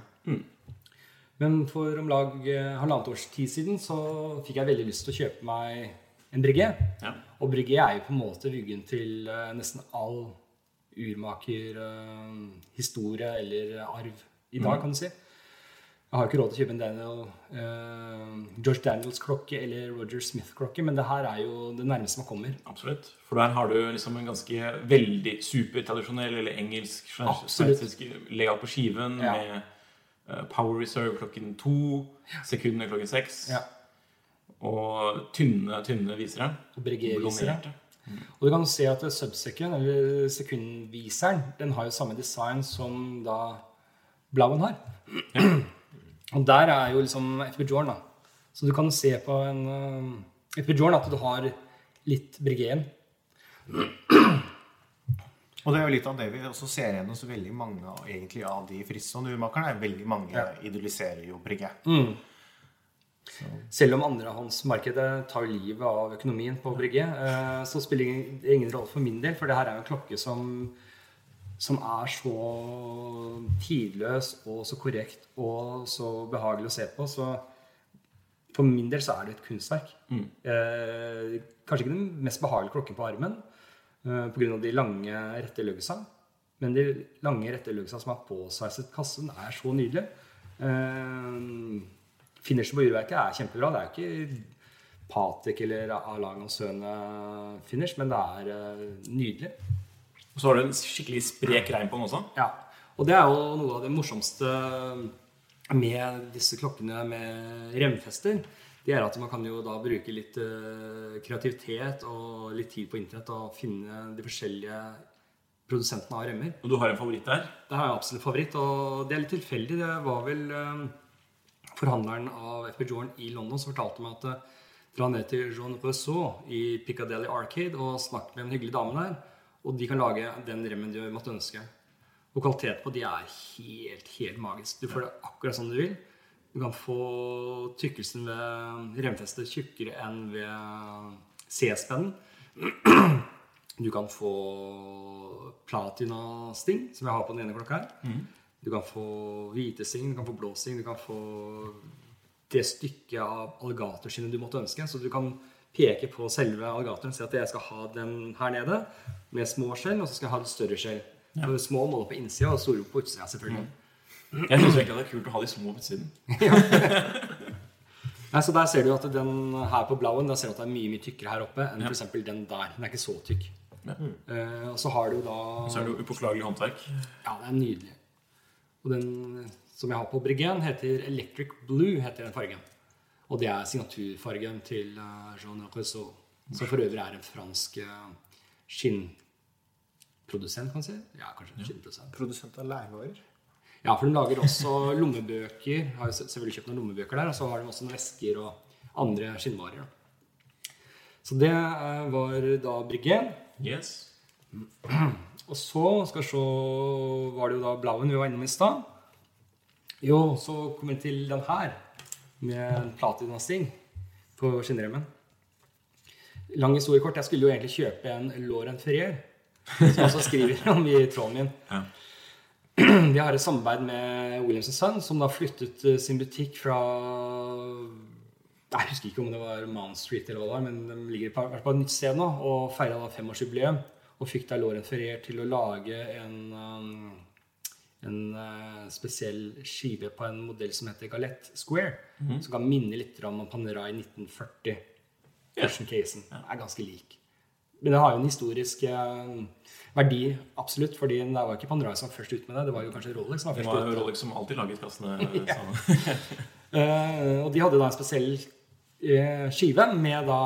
Men for om lag eh, halvannet års tid siden så fikk jeg veldig lyst til å kjøpe meg en brygge. Ja. Og brygge er jo på en måte ryggen til eh, nesten all urmaker, eh, eller arv i dag, kan du si. Jeg har ikke råd til å kjøpe en Daniel, uh, George Daniels-klokke eller Roger Smith-klokke, men det her er jo det nærmeste man kommer. Absolutt. For der har du liksom en ganske veldig supertradisjonell eller engelsk sveitsisk layout på skiven Ja. med uh, Power Reserve klokken to, sekundene klokken seks, Ja. og tynne, tynne visere. Og Breguet-visere. Blomerte. Og du kan se at subsecond, eller sekundviseren, den har jo samme design som da Blauen har. Og der er jo liksom FB Jordan, da. Så du kan se på en uh, FB Jordan at du har litt Breguet. Og det er jo litt av det vi også ser igjen hos veldig mange egentlig av de fristående urmakerne. Veldig mange idoliserer jo Breguet. Selv om andrehåndsmarkedet tar livet av økonomien på Breguet, uh, så spiller det ingen rolle for min del, for det her er jo en klokke som, som er så tidløs og så korrekt og så behagelig å se på. Så for min del så er det et kunstverk. Eh, kanskje ikke den mest behagelige klokken på armen eh, pga. de lange, rette løgsa. Men de lange, rette løgsa som er påsveiset kassen, er så nydelig. Eh, Finishen på urverket er kjempebra. Det er jo ikke Patek eller Alang og Søne-finish, men det er eh, nydelig. Og så har du en skikkelig sprek reim på den også. Ja, og det er jo noe av det morsomste med disse klokkene med remfester. Det er at man kan jo da bruke litt eh, kreativitet og litt tid på internett og finne de forskjellige produsentene av remmer. Og du har en favoritt der. Det har jeg absolutt favoritt, og det er litt tilfeldig. Det var vel eh, forhandleren av FP Jordan i London som fortalte meg at eh, dra ned til Jean Rousseau i Piccadilly Arcade og snakk med en hyggelig dame der, og de kan lage den remmen du måtte ønske. Og kvaliteten på de er helt, helt magisk. Du får det akkurat som du vil. Du kan få tykkelsen ved remfestet tjukkere enn ved C-spennen. Du kan få platina-sting, som jeg har på den ene klokka her. Du kan få hvite sting, du kan få blå sting, du kan få det stykket av alligatorskinnet du måtte ønske. Så du kan peke på selve alligatoren og si at jeg skal ha den her nede med små skjell, og så skal jeg ha det større skjell. Ja. Små måler på innsida og store på utsida, selvfølgelig. Jeg syns egentlig det er kult å ha de små på utsiden. Nei, så Der ser du at den her på blauen der ser du at det er mye mye tykkere her oppe enn for eksempel den der. Den er ikke så tykk. Ja. Uh, og så har du da Så er det jo upåklagelig håndverk. Ja, det er nydelig. Og den som jeg har på Briggen, heter Electric Blue. heter den fargen. Og det er signaturfargen til eh, Jean Rousseau. Som for øvrig er en fransk eh, skinnprodusent, kan man si. Ja, kanskje skinnprodusent. Produsent av lærvarer. Ja, for de lager også lommebøker. Har jo selvfølgelig kjøpt noen lommebøker der. Og så har de også noen vesker og andre skinnvarer. da. Så det eh, var da Bryggen. Yes. Og så skal vi se Var det jo da blauen vi var innom i stad. Jo, så kom vi til den her med platinasting på skinnremmen. Lang historie kort. Jeg skulle jo egentlig kjøpe en Lauren Ferrier, som også skriver om i tråden min. Ja. Vi har et samarbeid med Williams Sønn, som da flyttet eh, sin butikk fra Jeg husker ikke om det var Mount Street eller hva det var, men de ligger på, på et nytt sted nå og feira femårsjubileum. Og fikk da Lauren Ferrier til å lage en, um, en uh, spesiell skive på en modell som heter Galette Square. Som kan minne litt om Panerai 1940. Casen yeah. er ganske lik. Men det har jo en historisk uh, verdi, absolutt. fordi det var ikke Panerai som var først ut med det. Det var jo kanskje Rolex som var Det først var ut. Rolex som alltid laget kassene. Eh, og de hadde da en spesiell eh, skive med da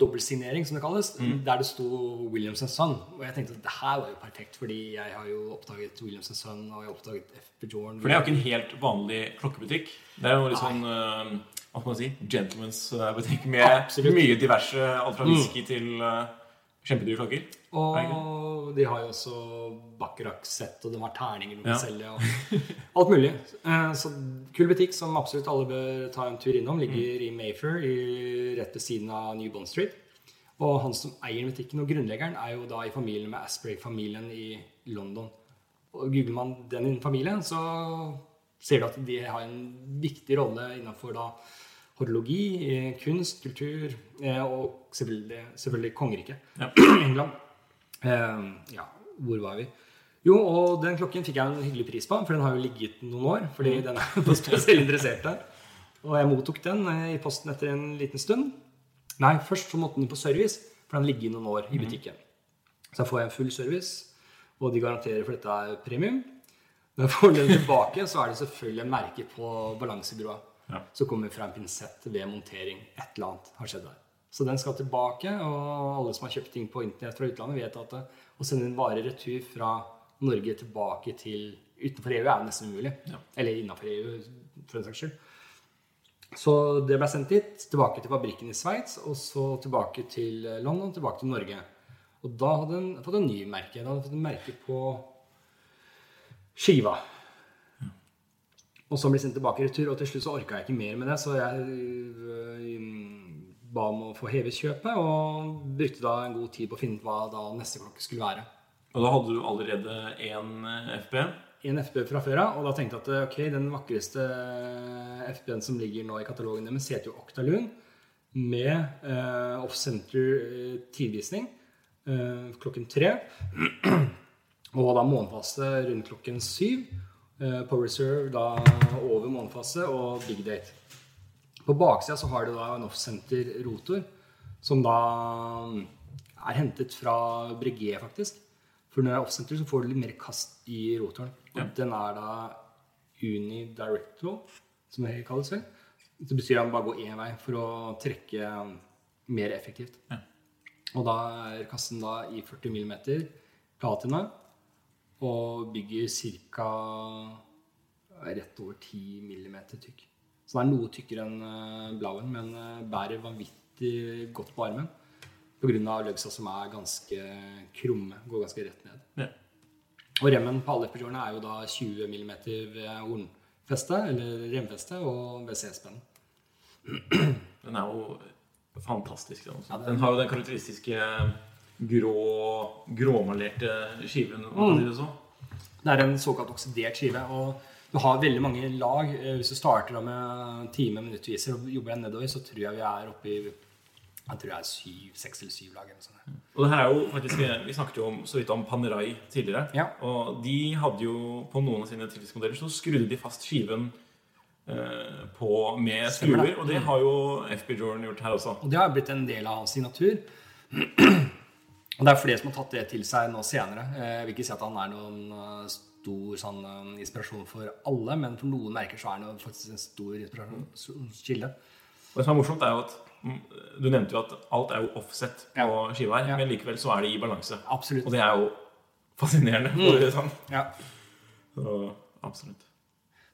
dobbeltsignering, som det kalles, der det sto Williams Son. Og jeg tenkte at det her var jo perfekt, fordi jeg har jo oppdaget Williams Son, og jeg har oppdaget FB Jordan. For det er jo ikke en helt vanlig klokkebutikk. Det er jo litt sånn eh, Hva skal man si? Gentleman's eh, butikk med Absolutt. mye diverse. Alt fra whisky til kjempedyre klokker. Og de har jo også Bacharach-sett, og de har terninger de kan Ja. selge, og alt mulig. Eh, Så kul butikk som absolutt alle bør ta en tur innom. Ligger i Mayfair, i, rett ved siden av New Bond Street. Og han som eier butikken og grunnleggeren, er jo da i familien med Asprey-familien i London. Og Googler man den familien, så ser du at de har en viktig rolle innenfor da horologi, eh, kunst, kultur eh, og selvfølgelig, selvfølgelig kongeriket. Ja. England. Eh, ja, hvor var vi? Jo, og den klokken fikk jeg en hyggelig pris på, for den har jo ligget noen år. Fordi den er på spesielt interesserte. Og jeg mottok den eh, i posten etter en liten stund. Nei, først så måtte den på service, for den ligger noen år i butikken. Så da får jeg en full service, og de garanterer for dette er premium. Når jeg får den tilbake, så er det selvfølgelig en merke på balansebrua. Ja. Så kommer fra en pinsett ved montering. Et eller annet har skjedd der. Så den skal tilbake, og alle som har kjøpt ting på internett fra utlandet, vet at det, å sende en vare retur fra Norge tilbake til utenfor EU er nesten umulig. Ja. Eller innafor EU, for den saks skyld. Så det ble sendt dit, tilbake til fabrikken i Sveits, og så tilbake til London, tilbake til Norge. Og da hadde den fått en ny merke. Da hadde den fått en merke på skiva. Og så ble den sendt tilbake i retur, og til slutt så orka jeg ikke mer med det, så jeg øh, ba om å få hevet kjøpet, og brukte da en god tid på å finne ut hva da neste klokke skulle være. Og da hadde du allerede én FB. En FB fra før av, og da tenkte jeg at ok, den vakreste FB-en som ligger nå i katalogen deres, heter jo Octaloon, med eh, off-center tidvisning eh, klokken tre. og da månefase rundt klokken syv. Eh, Power Reserve da over månefase og Big Date. På baksida så har du da en off-center rotor, som da er hentet fra Breguet, faktisk. For når det er off-center, så får du litt mer kast i rotoren. Ja. den er da unidirecto, som det kalles vel. Det betyr at den bare går én vei for å trekke mer effektivt. Ja. Og da er kassen da i 40 mm platina og bygger ca. rett over 10 mm tykk. Så den er noe tykkere enn eh, blauen, men eh, bærer vanvittig godt på armen. Pga. løgsa som er ganske krumme. Går ganske rett ned. Ja. Og remmen på alle FPG-ene er jo da 20 mm ved hornfeste, eller remfeste, og ved C-spennen. Den er jo fantastisk. Den, også. Ja, den- den har jo den karakteristiske grå, gråmalerte skiven. si det. Det er en såkalt oksidert skive. og du har veldig mange lag. Eh, Hvis du starter med time minuttviser og jobber deg nedover, så tror jeg vi er oppe i jeg tror det er syv, seks eller syv lag. eller. Og det her er jo faktisk, Vi snakket jo om, så vidt om Panerai tidligere. Ja. Og de hadde jo på noen av sine tidligere så skrudde de fast skiven eh, på med skruer. Og det har jo FB Jordan gjort her også. Og det har blitt en del av hans signatur. Og det er flere som har tatt det til seg nå senere. Eh, Jeg vil ikke si at han er noen eh, stor sånn, eh, inspirasjon for alle, men for noen merker så er han faktisk en stor inspirasjonskilde. Og det som er morsomt, er jo at mm, Du nevnte jo at alt er jo offset på Ja. skiva her, Ja. men likevel så er det i balanse. Absolutt. Og det er jo fascinerende. for det sånn. Ja. Så, absolutt.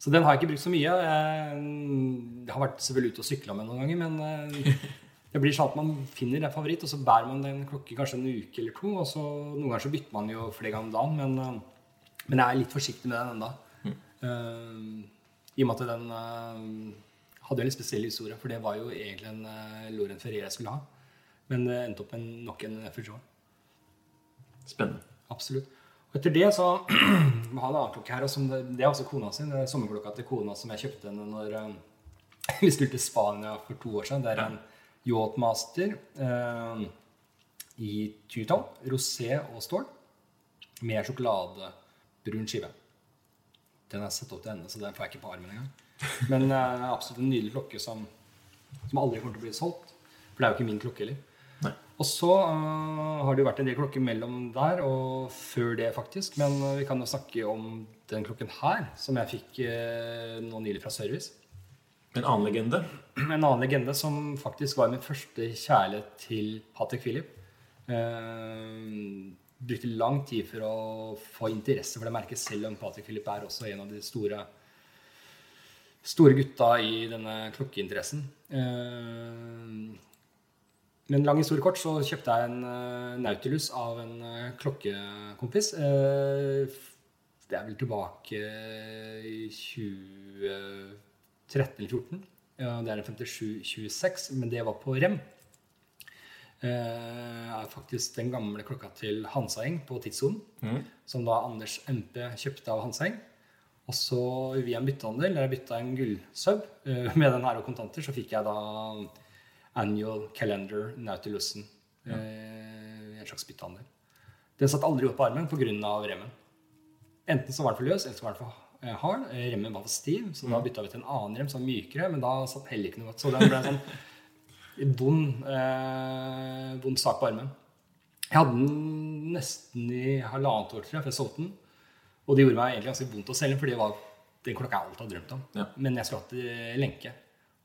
Så den har jeg ikke brukt så mye. Jeg jeg har vært selvfølgelig ute og sykla med noen ganger, men det blir sånn at man finner en favoritt, og så bærer man den klokke kanskje en uke eller to. og så Noen ganger så bytter man jo flere ganger om dagen, men, eh, men jeg er litt forsiktig med den ennå. I og med at den uh, hadde en litt spesiell historie, for det var jo egentlig en uh, Loren Ferrer jeg skulle ha. Men det endte opp med nok en Fujon. Spennende. Absolutt. Og etter det så vi jeg en annen klokke her. og som Det, det er også kona sin. Det er sommerklokka til kona som jeg kjøpte henne når eh, vi skulle til Spania for to år siden. Det er en Yachtmaster eh, i two-tone, rosé og stål, med sjokoladebrun skive. Den er satt opp til ende, så den får jeg ikke på armen engang. Men eh, absolutt en nydelig klokke som, som aldri kommer til å bli solgt. For det er jo ikke min klokke heller. Nei. Og så uh, har det jo vært en del klokker mellom der og før det, faktisk. Men øh, vi kan jo snakke om den klokken her, som jeg fikk uh, nå nylig fra Service. En annen legende. En annen legende som faktisk var min første kjærlighet til Patrick Philip. Uh, brukte lang tid for å få interesse for det merket, selv om Patrick Philip er også en av de store store gutta i denne klokkeinteressen. Uh, men lang historie kort, så kjøpte jeg en uh, Nautilus av en uh, klokkekompis. Uh, det er vel tilbake i 2013 eller 14. Det er en 5726, men det var på rem. Uh, er faktisk den gamle klokka til Hansaeng på tidssonen. Som da Anders MP kjøpte av Hansaeng. Og så via en byttehandel, der jeg bytta en gullsub uh, med den her og kontanter, så fikk jeg da annual calendar Nautilusen. Eh, en slags byttehandel. Den satt aldri opp på armen pga. remmen. Enten så var den for løs, eller så var den for hard. Eh, Remmen var for stiv, så da bytta vi til en annen rem som var mykere, men da satt heller ikke noe godt. Så den ble sånn vond, eh, vond sak på armen. Jeg hadde den nesten i halvannet år, tror jeg, før jeg solgte den. Og det gjorde meg egentlig ganske vondt å selge, for det var den klokka jeg alltid hadde drømt om. Ja. Men jeg skulle hatt lenke.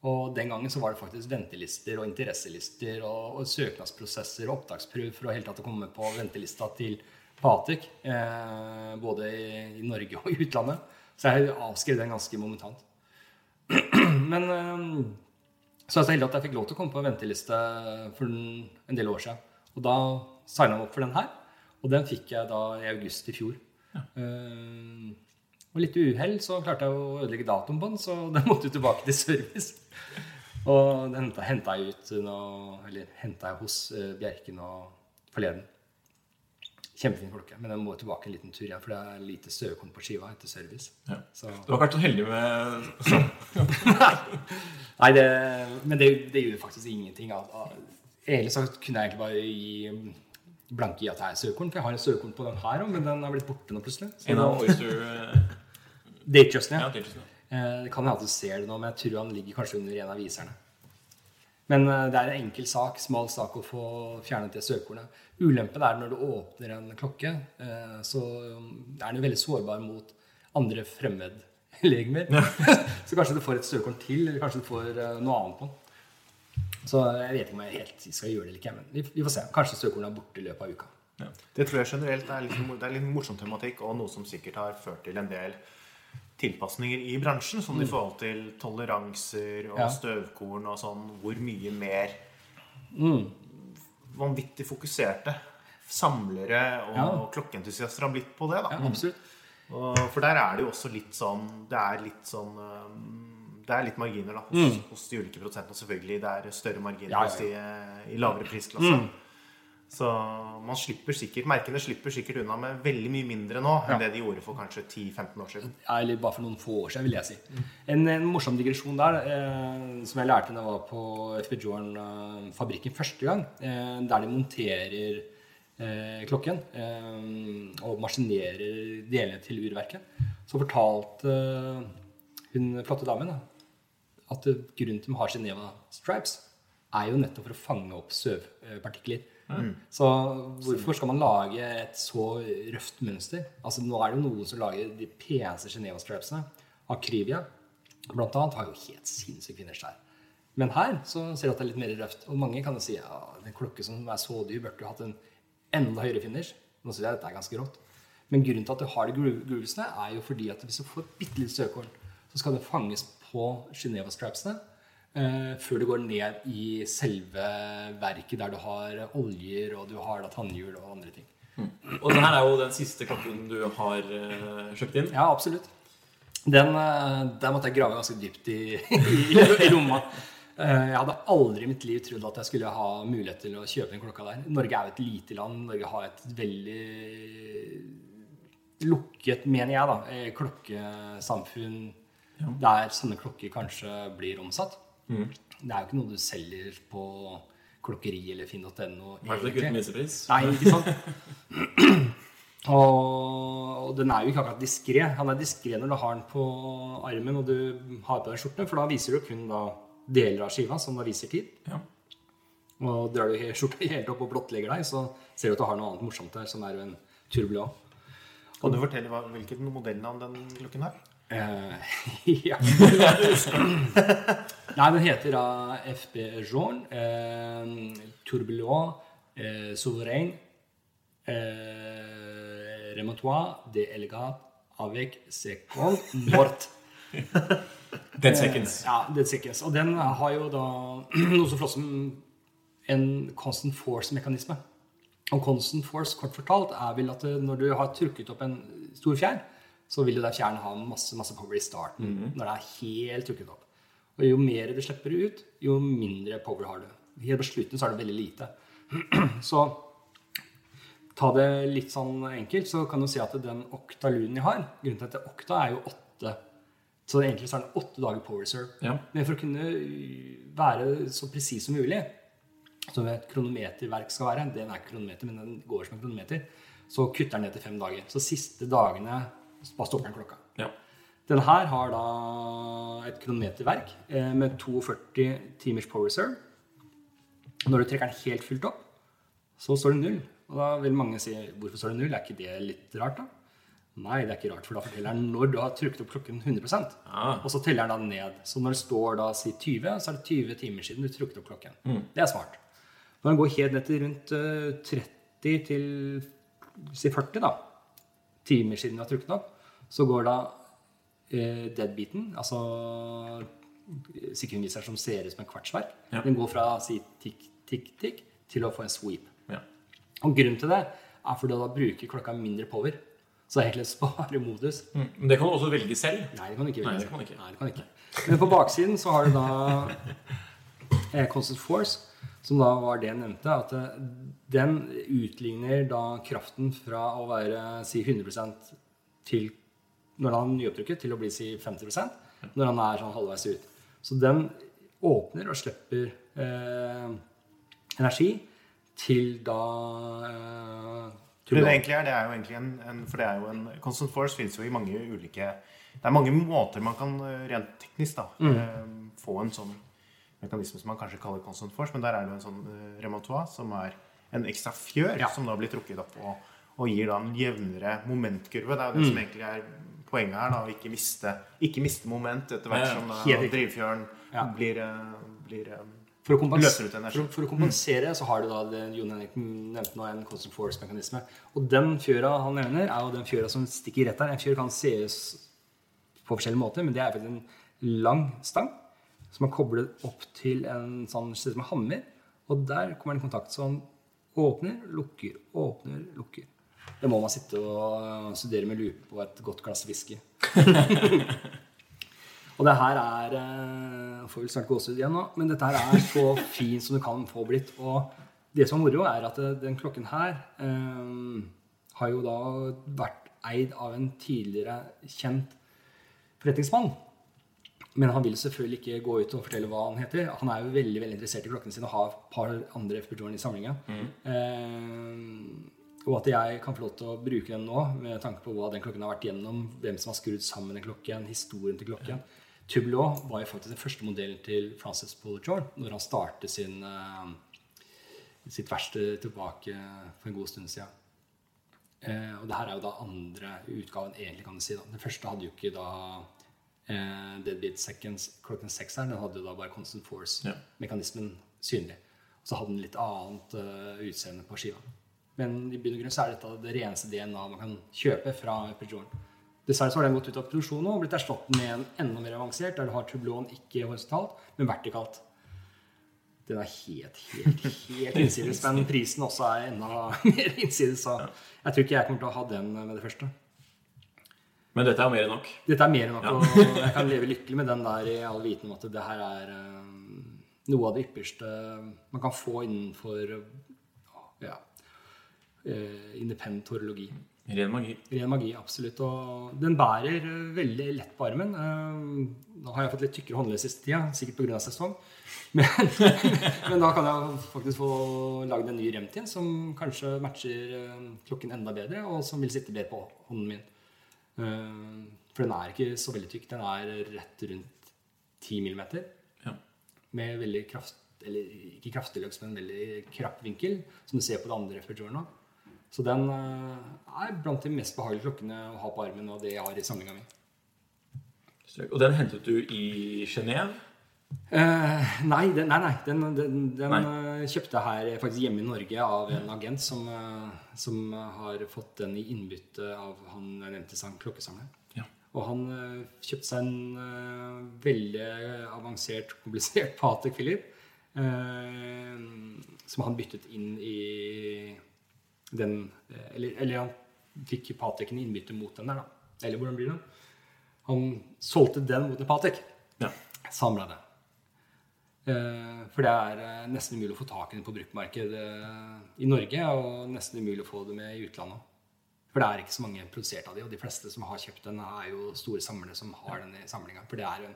Og den gangen så var det faktisk ventelister og interesselister og, og søknadsprosesser og opptaksprøv for å helt tatt komme på ventelista til Patek. Eh, både i, i Norge og i utlandet. Så jeg avskrev den ganske momentant. Men eh, så er jeg så heldig at jeg fikk lov til å komme på en venteliste for en, en del år siden. Og da signa jeg opp for den her. Og den fikk jeg da i august i fjor. Ja. og litt uhell så klarte jeg å ødelegge datoen på den, så den måtte jo tilbake til service. Og den henta jeg ut nå, eller henta jeg hos Bjerken og forleden. Kjempefin klokke, men den må tilbake en liten tur igjen, for det er lite støvkorn på skiva etter service. Ja. Så, Du har ikke vært så heldig med nei, det, men det, det gjør faktisk ingenting. Egentlig så kunne jeg egentlig bare gi blanke i at det er søkorn, for jeg har en søkorn på den her òg, men den er blitt borte nå plutselig. En av Oyster eh, Datejusten, Ja, ja. Eh, Det kan hende du ser det nå, men jeg tror han ligger kanskje under en av viserne. Men eh, det er en enkel sak, smal sak å få fjernet det søkekornet. Ulempen er når du åpner en klokke, eh, så er den veldig sårbar mot andre fremmedlegemer. så kanskje du får et støvkorn til, eller kanskje du får eh, noe annet på den. Så jeg vet ikke om jeg helt skal gjøre det eller ikke, men vi, vi får se. Kanskje støvkornet er borte i løpet av uka. Det tror jeg generelt er litt, det er litt morsom tematikk, og noe som sikkert har ført til en del tilpasninger i bransjen, sånn i forhold til toleranser og Ja. støvkorn og sånn, hvor mye mer Mm. Vanvittig fokuserte samlere og Ja. klokkeentusiaster har blitt på det. da. Ja. Og, for der er det jo også litt sånn Det er litt sånn Det er litt marginer da hos, hos de ulike prosentene. og Selvfølgelig det er større marginer Mm. Ja, ja, hos de eh, i lavere prisklasse. Mm. Så man slipper sikkert merkene slipper sikkert unna med veldig mye mindre nå enn Ja. det de gjorde for kanskje 10-15 år siden. Ja, eller bare for noen få år siden, vil jeg si. En, en morsom digresjon der, eh, som jeg lærte da jeg var på FB Jorn-fabrikken første gang, eh, der de monterer eh, klokken eh, og maskinerer delene til urverket, så fortalte eh, hun flotte damen da, at eh, grunnen til at de har Geneva stripes, er jo nettopp for å fange opp søvpartikler. Så hvorfor skal man lage et så røft mønster? Altså Nå er det jo noen som lager de peneste Geneva-stripesene. Akrivia blant annet har jo helt sinnssykt finish der. Men her så ser du at det er litt mer røft. Og mange kan jo si ja, en klokke som er så dyr, burde jo hatt en enda høyere finish. Nå syns jeg dette er ganske rått. Men grunnen til at du har de groovesene, er jo fordi at hvis du får bitte litt søkorn, så skal det fanges på Geneva-stripesene eh, før du går ned i selve verket der du har oljer, og du har da tannhjul og andre ting. Og denne er jo den siste klokken du har uh, kjøpt inn. Ja, absolutt. Den, eh, der måtte jeg grave ganske dypt i, i, i romma. Eh, Jeg hadde aldri i mitt liv trodd at jeg skulle ha mulighet til å kjøpe den klokka der. Norge er jo et lite land. Norge har et veldig lukket, mener jeg, da, klokkesamfunn klokkesamfunn der sånne klokker kanskje blir omsatt. Det er jo ikke noe du selger på klokkeri eller finn.no. I hvert fall ikke uten minstepris. Nei, ikke sant? og, og den er jo ikke akkurat diskré. Han er diskré når du har den på armen og du har på deg skjorte, for da viser du kun da deler av skiva som da viser tid. Ja. Og drar du skjorta helt opp og blottlegger deg, så ser du at du har noe annet morsomt der, som er jo en turblå. Kan du fortelle hva, hvilket modellnavn den klokken har? Eh, ja. Nei, den heter da FB Jaune, Uh, Tourbillon, uh, Souverain, uh, Remontois, De Elegat, Avec, Second, Mort. Dead seconds. Ja, Dead Seconds. Og den har jo da noe så flott som en constant force-mekanisme. Og constant force, kort fortalt, er vel at eh, når du har trukket opp en stor fjær, så vil du da fjerne ha masse, masse power i starten, når det er helt trukket opp. Og jo mer du slipper ut, jo mindre power har du. Helt på slutten så er det veldig lite. Så ta det litt sånn enkelt, så kan du si at den oktalunen jeg har Grunnen til at det er okta, er jo åtte. Så egentlig så er det åtte dager power serve. Ja. Men for å kunne være så presis som mulig, som et kronometerverk skal være Den er ikke kronometer, men den går som en kronometer. Så kutter den ned til fem dager. Så siste dagene bare stopper den klokka. Ja. Den her har da et kronometerverk eh, med 42 timers power reserve. Når du trekker den helt fullt opp, så står det null. Og da vil mange si hvorfor står det null? Er ikke det litt rart, da? Nei, det er ikke rart, for da forteller den når du har trukket opp klokken 100 Ah. Og så teller den da ned. Så når det står da si 20, så er det 20 timer siden du trukket opp klokken. Det er smart. Når den går helt ned til rundt eh, 30 til si 40 da, timer siden du har trykket opp, så går da eh, deadbeaten, altså sekundviseren som ser ut som en kvartsverk, Ja. den går fra si tikk, tikk, tikk til å få en sweep. Ja. Og grunnen til det er fordi da bruker klokka mindre power. Så det er egentlig sparemodus. Mm. Men det kan du også velge selv. Nei, det kan du ikke. Nei, velge. det kan du ikke. Nei, det kan du ikke. Men på baksiden så har du da eh, Constant Force, som da var det jeg nevnte. At eh, den utligner da kraften fra å være si 100% til når han er nyopptrykket, til å bli si 50% når han er sånn halvveis ut. Så den åpner og slipper eh, energi til da eh, Det det egentlig er, det er jo egentlig en, en For det er jo en Constant Force finnes jo i mange ulike Det er mange måter man kan eh, rent teknisk da eh, få en sånn mekanisme som man kanskje kaller Constant Force, men der er det jo en sånn eh, remontois som er en ekstra fjør Ja. som da blir trukket opp og, og gir da en jevnere momentkurve. Det er jo det som egentlig er poenget her, da, å ikke miste, ikke miste moment etter hvert som da drivfjøren Ja. blir, eh, blir eh, For å, Løser ut energi. for, for å kompensere så har du da det Jon Henrik nevnte nå, en constant force-mekanisme. Og den fjøra han nevner, er jo den fjøra som stikker rett der. En fjør kan ses på forskjellige måter, men det er faktisk en lang stang som er koblet opp til en sånn sted som en hammer. Og der kommer den i kontakt. Så han åpner, lukker, åpner, lukker. Det må man sitte og studere med lupe på et godt glass whisky. Og det her er Jeg Får vel snart gåsehud igjen nå, men dette her er så fint som det kan få blitt. Og det som er moro, er at eh, den klokken her eh, har jo da vært eid av en tidligere kjent forretningsmann. Men han vil selvfølgelig ikke gå ut og fortelle hva han heter. Han er jo veldig veldig interessert i klokkene sine og har et par andre FP Jordan i samlinga. Eh, og at jeg kan få lov til å bruke den nå, med tanke på hva den klokken har vært gjennom, hvem som har skrudd sammen den klokken, historien til klokken. Tubelot var jo faktisk den første modellen til Francis Pollajor når han startet sin, eh, sitt verksted tilbake for en god stund siden. Eh, og det her er jo da andre utgaven, egentlig, kan du si. da. Den første hadde jo ikke da eh, Deadbeat Seconds klokken seks her. Den hadde jo da bare Constant Force-mekanismen synlig. Og så hadde den litt annet uh, utseende på skiva. Men i bunn og grunn så er dette det reneste DNA man kan kjøpe fra Peugeot. Dessverre så har den gått ut av produksjon nå og blitt erstattet med en enda mer avansert, der du har tublon ikke horisontalt, men vertikalt. Den er helt, helt, helt innsides, men prisen også er enda mer innsides. Så jeg tror ikke jeg kommer til å ha den med det første. Men dette er mer enn nok. Dette er mer enn nok, og jeg kan leve lykkelig med den der i all viten om at det her er eh, noe av det ypperste man kan få innenfor ja, independent horologi. Ren magi. Ren magi, absolutt. Og den bærer eh, veldig lett på armen. Eh, Nå har jeg fått litt tykkere håndledd siste tida, sikkert pga. sesong. Men, men da kan jeg faktisk få lagd en ny remtin som kanskje matcher eh, klokken enda bedre, og som vil sitte bedre på hånden min. Eh, For den er ikke så veldig tykk. Den er rett rundt 10 millimeter Ja. med veldig kraft, eller ikke kraftig løks, men veldig krapp vinkel, som du ser på det andre Peugeot Så den eh, er blant de mest behagelige klokkene å ha på armen, og det jeg har i samlinga mi. Og den hentet du i Genéve? Eh, nei, den, nei, nei, den, den, den Nei. eh, kjøpte jeg her faktisk hjemme i Norge av en agent som, eh, som har fått den i innbytte av han jeg nevnte sang klokkesamleren. Ja. Og han eh, kjøpte seg en eh, veldig avansert, komplisert Patek Philip. eh, som han byttet inn i den eh, Eller, eller han fikk Pateken i innbytte mot den der, da. Eller hvordan blir det? Han solgte den mot en Patek. Ja. Samla det. Eh, For det er eh, nesten umulig å få tak i den på bruktmarkedet i Norge, og nesten umulig å få det med i utlandet. For det er ikke så mange produsert av de, og de fleste som har kjøpt den, er jo store samlere som har den i samlinga. For det er en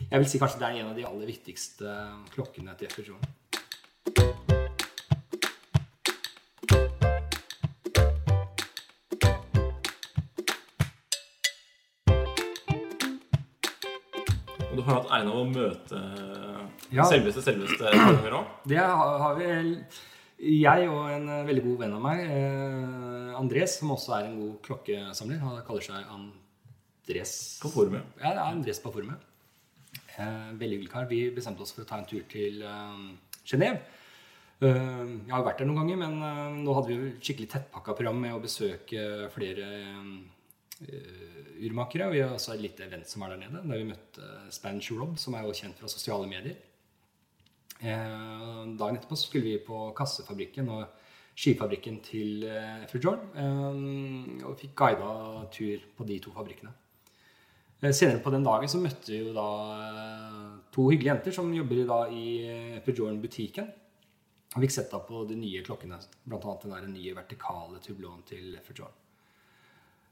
Jeg vil si kanskje det er en av de aller viktigste klokkene til FPJ. Har hatt æren av å møte Ja. selveste, selveste ganger òg. Det har, vi Jeg og en eh, veldig god venn av meg, eh, Andres, som også er en god klokkesamler, han kaller seg Andres På forumet. Ja, det er Andres på forumet. Eh, veldig hyggelig kar. Vi bestemte oss for å ta en tur til eh, Genéve. Eh, jeg har vært der noen ganger, men eh, nå hadde vi jo skikkelig tettpakka program med å besøke flere eh, urmakere. Og vi har også et lite event som var der nede, der vi møtte Spanish Rob, som er jo kjent fra sosiale medier. Eh, dagen etterpå skulle vi på kassefabrikken og skifabrikken til eh, fru Jorn. Eh, og fikk guida tur på de to fabrikkene. Eh, Senere på den dagen så møtte vi jo da eh, to hyggelige jenter som jobber da i eh, Peugeot-butikken. Og fikk sett da på de nye klokkene, annet den nye vertikale turbloen til Peugeot.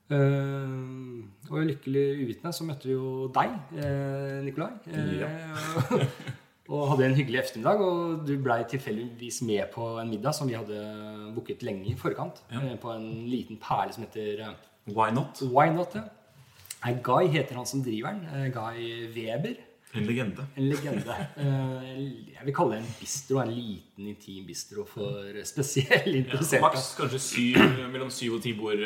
Uh, og lykkelig uvitende så møtte vi jo deg, eh, Nikolai. Ja. og hadde en hyggelig ettermiddag. Og du blei tilfeldigvis med på en middag som vi hadde booket lenge i forkant. Ja. eh, på en liten perle som heter eh, Why not? Why Not. Ja. Guy heter han som driver den. Eh, Guy Weber. En legende. En legende. Eh, Jeg vil kalle det en bistro. En liten, intim bistro for spesielt Ja. Maks kanskje syv, mellom syv og ti bord.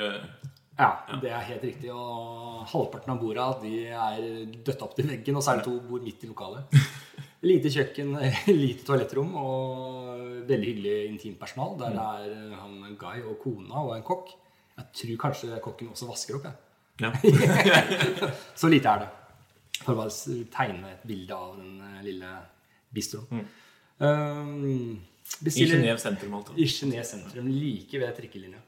Eh, Ja, det er helt riktig. Og halvparten av borda de er dødt opp til veggen, og så er det to bord midt i lokalet. Lite kjøkken, lite toalettrom og veldig hyggelig intimpersonal. Der det er han Guy og kona og en kokk. Jeg tror kanskje kokken også vasker opp. Jeg. Ja. Så lite er det. For å bare tegne et bilde av den eh, lille bistroen. Um, I Genéve sentrum, altså. i Genéve sentrum, like ved trikkelinja.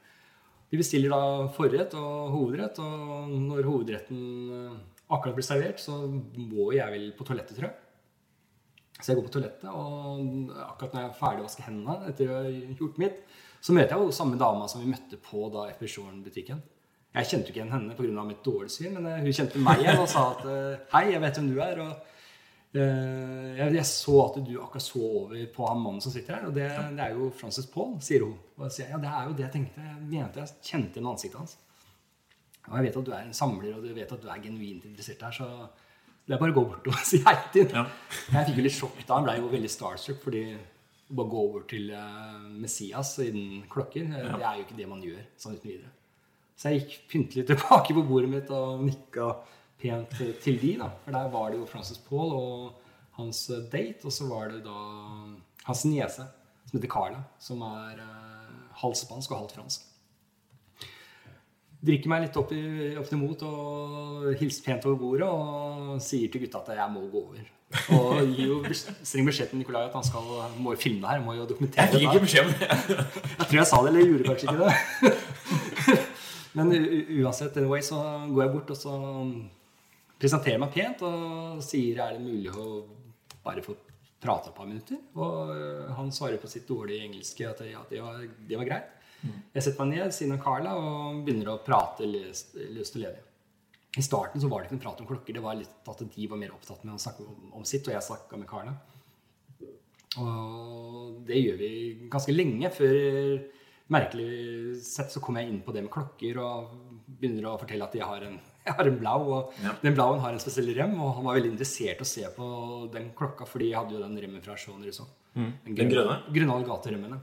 Vi bestiller da forrett og hovedrett, og når hovedretten eh, akkurat blir servert, så må jeg vel på toalettet, tror jeg. Så jeg går på toalettet, og akkurat når jeg er ferdig å vaske hendene etter å ha gjort mitt, så møter jeg jo samme dama som vi møtte på da Episoren-butikken. Jeg kjente jo ikke igjen henne pga. mitt dårlige syn, men eh, hun kjente meg igjen og sa at eh, hei, jeg vet hvem du er. og jeg, jeg så at du akkurat så over på han mannen som sitter her, og det, det er jo Frances Paul, sier hun. Og jeg sier, ja, det er jo det jeg tenkte. Jeg mente jeg kjente igjen ansiktet hans. Og jeg vet at du er en samler, og du vet at du er genuint interessert her, så det er bare å gå bort og si hei til Ja. Jeg fikk jo litt sjokk da. Han ble jo veldig starstruck, fordi å bare gå over til eh, Messias innen klokker, ja. det er jo ikke det man gjør sånn uten videre. Så jeg gikk pyntelig tilbake på bordet mitt og nikka pent til de, da. For der var det jo Francis Paul og hans eh, date, og så var det da hans niese, som heter Carla, som er eh, halvt spansk og halvt fransk. Drikker meg litt opp, i, opp til mot og hilser pent over bordet og sier til gutta at jeg må gå over. Og gir jo streng beskjed til Nikolai at han skal, må jo filme det her. Må jo dokumentere det. Jeg fikk ikke beskjed om det. Jeg tror jeg sa det, eller gjorde kanskje ikke det. Men uansett, anyway, så går jeg bort og så presenterer meg pent og sier er det mulig å bare få prate et par minutter. Og øh, han svarer på sitt dårlige engelske at ja, det var, det var greit. Jeg setter meg ned siden av Carla og begynner å prate løst, løst og ledig. I starten så var det ikke noe prat om klokker. Det var litt at de var mer opptatt med å snakke om, om sitt, og jeg snakka med Carla. Og det gjør vi ganske lenge før merkelig sett så kommer jeg inn på det med klokker og begynner å fortelle at jeg har en, jeg har en blau, og Ja. den blauen har en spesiell rem, og han var veldig interessert i å se på den klokka, fordi jeg hadde jo den remmen fra Jean Rousseau. Mm. Den grønne? Grønne gateremmene.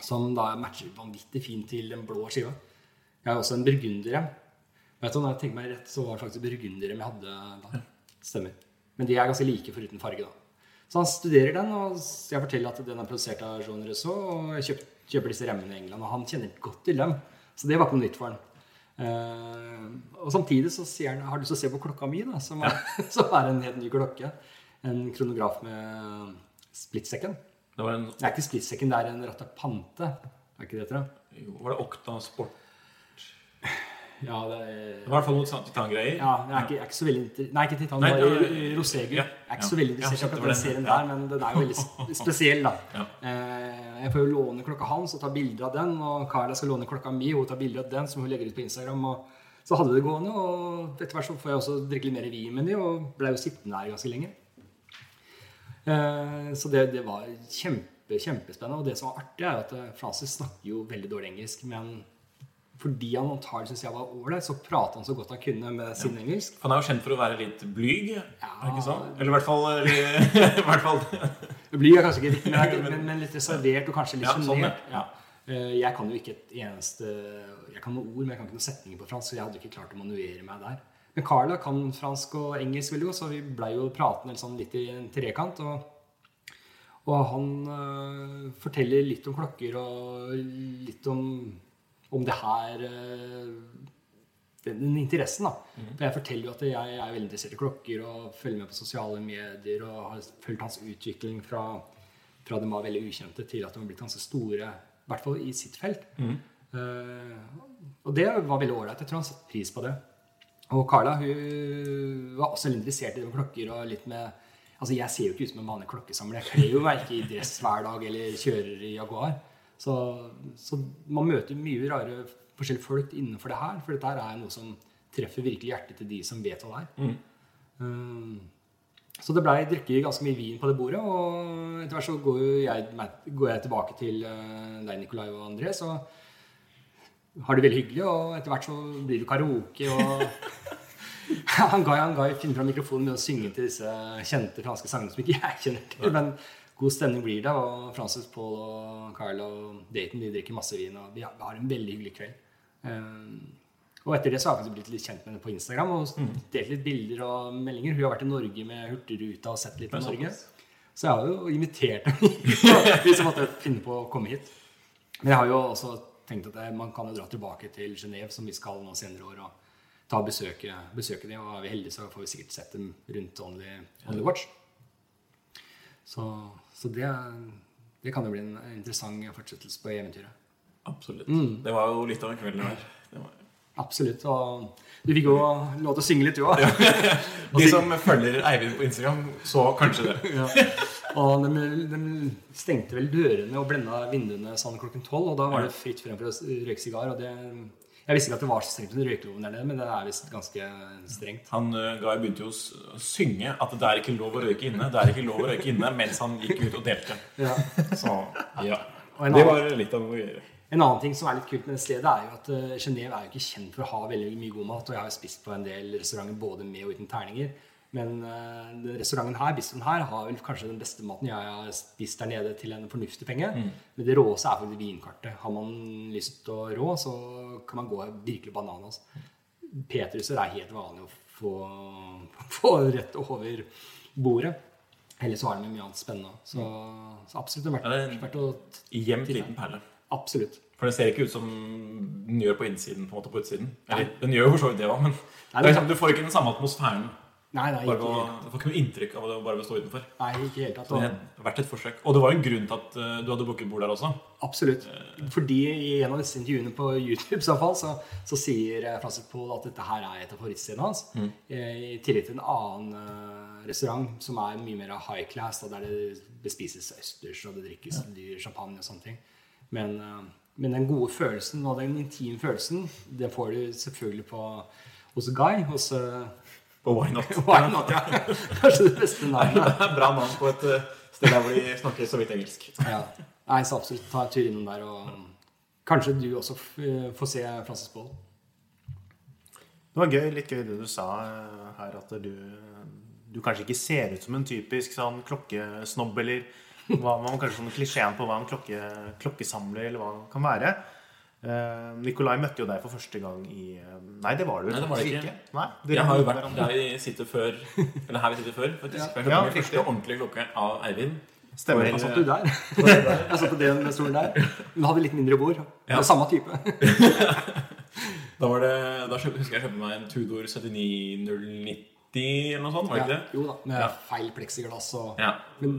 Som da matcher vanvittig fint til den blå skiva. Jeg har også en burgunderrem. Vet du, når jeg tenker meg rett, så var det faktisk burgunderrem jeg hadde da. Stemmer. Men de er ganske like foruten farge, da. Så han studerer den, og jeg forteller at den er produsert av Jean Rousseau, og jeg kjøper, kjøper disse remmene i England, og han kjenner godt til dem. Så det var noe nytt for han. Eh, og samtidig så sier han har du lyst til å se på klokka mi, da, som er, som er en helt ny klokke. En kronograf med split second. Det en Det er ikke split second, det er en ratapante. Er ikke det, tror jeg? jo, Var det Okta Sport? Ja, det er, i hvert fall noen titangreier. ja, jeg er ikke, jeg er ikke så veldig inter... Nei, ikke Titan, Nei, var- Rosegu. Jeg er ikke så veldig interessert i akkurat den serien der, men den er jo veldig sp- spesiell, da. Ja. Eh, Jeg får jo låne klokka hans og ta bilder av den, og Carla skal låne klokka mi og ta bilder av den, som hun legger ut på Instagram. og Så hadde det gående, og etter hvert så får jeg også drikke litt mer vin med dem, og ble jo sittende der ganske lenge. Eh, Så det, det var kjempe, kjempespennende. Og det som var artig, er jo at eh, Francis snakker jo veldig dårlig engelsk, men fordi han antakelig syntes jeg var ålreit, så pratet han så godt han kunne med sin engelsk. Han er jo kjent for å være litt blyg, Ja. det ikke sånn? Eller i hvert fall, i hvert fall Blyg er kanskje ikke men, men, men litt reservert og kanskje litt Ja, sånn, ja. ja. Eh, Jeg kan jo ikke et eneste Jeg kan noen ord, men jeg kan ikke noen setninger på fransk, så jeg hadde ikke klart å manuere meg der. Men Carla kan fransk og engelsk veldig godt, så vi blei jo pratende sånn litt i en trekant. Og, og han øh, forteller litt om klokker og litt om, om det her øh, den, interessen, da. For jeg forteller jo at jeg er veldig interessert i klokker og følger med på sosiale medier og har fulgt hans utvikling fra, fra de var veldig ukjente til at de har blitt ganske store, i hvert fall i sitt felt. Eh, og det var veldig ålreit. Jeg tror han satte pris på det. Og Carla hun var også litt interessert i det med klokker og litt med Altså, jeg ser jo ikke ut som en vanlig klokkesamler. Jeg kler jo meg ikke i dress hver dag eller kjører i Jaguar. Så, så man møter mye rare forskjellige folk innenfor det her. For dette her er noe som treffer virkelig hjertet til de som vet hva det er. Um, så det blei drukket ganske mye vin på det bordet. Og etter hvert så går, jeg, går jeg tilbake til eh, deg, Nikolai og André. Så har det veldig hyggelig, og etter hvert så blir det karaoke. og han ga, han finne fram mikrofonen med å synge til disse kjente franske sangene som ikke jeg kjenner til. Men god stemning blir det. Og Francis, Paul og Carl og Dayton de drikker masse vin. Og vi har, en veldig hyggelig kveld. Um, og etter det så har jeg blitt litt kjent med henne på Instagram og delt litt bilder og meldinger. Hun har vært i Norge med Hurtigruta og sett litt på Norge. Så jeg har jo invitert henne hvis jeg måtte finne på å komme hit. Men jeg har jo også tenkt at jeg, man kan jo dra tilbake til Genéve, som vi skal nå senere år. og ta besøke, besøke dem. Og er vi heldige, så får vi sikkert sett dem rundt Only, Only Watch. Så, så det, det kan jo bli en interessant fortsettelse på eventyret. Absolutt. Mm. Det var jo litt av en kveld det var. Det var. Absolutt. Og du fikk jo lov til å synge litt, du òg. De som følger Eivind på Instagram, så kanskje det. Ja. Og de, de stengte vel dørene og blenda vinduene sånn klokken tolv. Og da var det fritt frem for å røyke sigar. Og det, jeg visste ikke at det var så strengt med røykeloven der nede, men det er visst ganske strengt. Han uh, Guy begynte jo å synge at det er ikke lov å røyke inne. Det er ikke lov å røyke inne mens han gikk ut og delte. Ja. Så ja. Annen, Det var litt av å gjøre. En annen ting som er litt kult med det stedet, er jo at uh, Genève er jo ikke kjent for å ha veldig mye god mat. Og jeg har jo spist på en del restauranter både med og uten terninger. Men uh, restauranten her, bistroen her, har vel kanskje den beste maten jeg har spist der nede til en fornuftig penge. Men det råeste er faktisk vinkartet. Har man lyst til å rå, så kan man gå virkelig bananas. Petruser er helt vanlig å få, få rett over bordet. Ellers så har den mye annet spennende. Så, så absolutt er Ja, det er- verdt, verdt å Gjemt liten perle. Absolutt. For det ser ikke ut som den gjør på innsiden. på en måte på utsiden Eller den gjør jo for så vidt det òg, men Nei, det du får ikke den samme atmosfæren. Nei, nei, Bare ikke, du får ikke noe inntrykk av å bare stå utenfor. nei, ikke helt tatt. Det har vært et forsøk. Og det var jo en grunn til at uh, du hadde booket bord der også. absolutt. Fordi i en av disse intervjuene på YouTube i så, fall, så, så sier eh, Francis Paul at dette her er et av favorittstedene hans. Mm. I tillegg til en annen eh, restaurant som er mye mer high class, der det bespises østers og det drikkes dyr champagne og sånne ting. Men, eh, men den gode følelsen og den intime følelsen, det får du selvfølgelig på hos Guy. Hos På Why Not. Why Not, ja. Kanskje det beste navnet. Det er bra navn på et uh, sted der hvor de snakker så vidt engelsk. Ja. Nei, så absolutt ta en tur innom der, og kanskje du også får se Francis Paul. Det var gøy, litt gøy det du sa eh, her, at du, du kanskje ikke ser ut som en typisk sånn klokkesnobb, eller hva man kanskje sånn klisjeen på hva en klokke, klokkesamler eller hva det kan være. Eh, Nikolai møtte jo deg for første gang i eh, Nei, det var du Nei, det var det ikke. ikke. Nei, Jeg har jo vært der vi sitter før Eller her vi sitter før, faktisk. Ja. jeg Ja, min riktig. første ordentlige klokke av Eivind. Stemmer. Da satt du der. Jeg satt på den stolen der. Hun hadde litt mindre bord. Det var samme type. Da, var det, da husker jeg jeg kjøpte meg en Tudor 79090 eller noe sånt. Var det ikke Ja, det? jo da, med feil pleksiglass og Ja. Men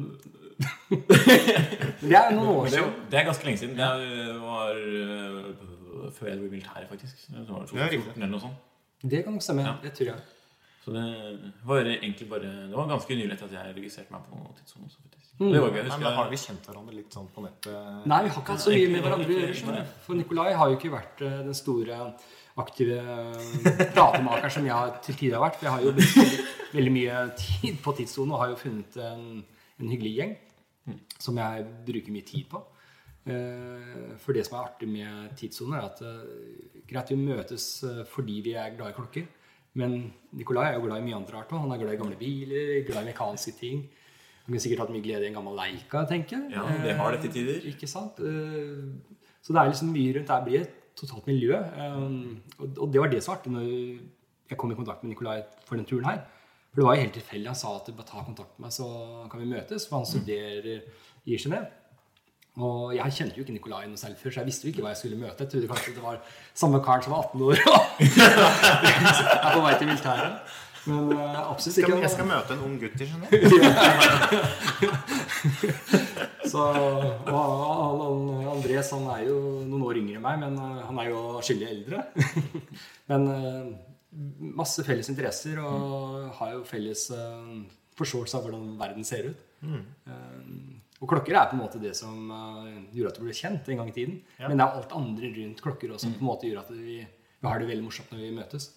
det er noen år siden. det er ganske lenge siden. Det var uh, før jeg ble militær, faktisk. Det var Ja, 2014 eller noe sånt. Det kan nok stemme. Ja. Det tror jeg. Så det var egentlig bare Det var ganske nylig at jeg registrerte meg på også, faktisk. Mm. Det var gøy. Nei, men har vi kjent hverandre litt sånn på nettet? Nei, vi har ikke hatt så mye med hverandre. For Nikolai har jo ikke vært eh, den store aktive pratemaker som jeg til tider har vært. For jeg har jo brukt veldig mye tid på tidssonen og har jo funnet en, en hyggelig gjeng som jeg bruker mye tid på. Eh, For det som er artig med tidssoner, er at eh, greit, vi møtes eh, fordi vi er glad i klokker. Men Nikolai er jo glad i mye andre arter. Han er glad i gamle biler, glad i mekaniske ting. Han kunne sikkert hatt mye glede i en gammel Leica, tenker jeg. Ja, det har det til tider. Ikke sant? Eh, Så det er liksom mye rundt der blir et totalt miljø. Og og det var det som var artig når jeg kom i kontakt med Nikolai for den turen her. For det var jo helt tilfeldig. Han sa at bare ta kontakt med meg, så kan vi møtes. For han studerer i Genéve. Og jeg kjente jo ikke Nikolai noe selv før, så jeg visste jo ikke hva jeg skulle møte. Jeg trodde kanskje det var samme karen som var 18 år og er på vei til militæret. Men eh, absolutt ikke. jeg skal møte en ung gutt i Genéve. Så, og han, han, Andres han er jo noen år yngre enn meg, men eh, han er jo skyldig eldre. men eh, masse felles interesser og har jo felles eh, forståelse av hvordan verden ser ut. Eh, og klokker er på en måte det som eh, gjorde at du ble kjent en gang i tiden. Men det er alt andre rundt klokker også som på en måte gjør at vi, vi har det veldig morsomt når vi møtes.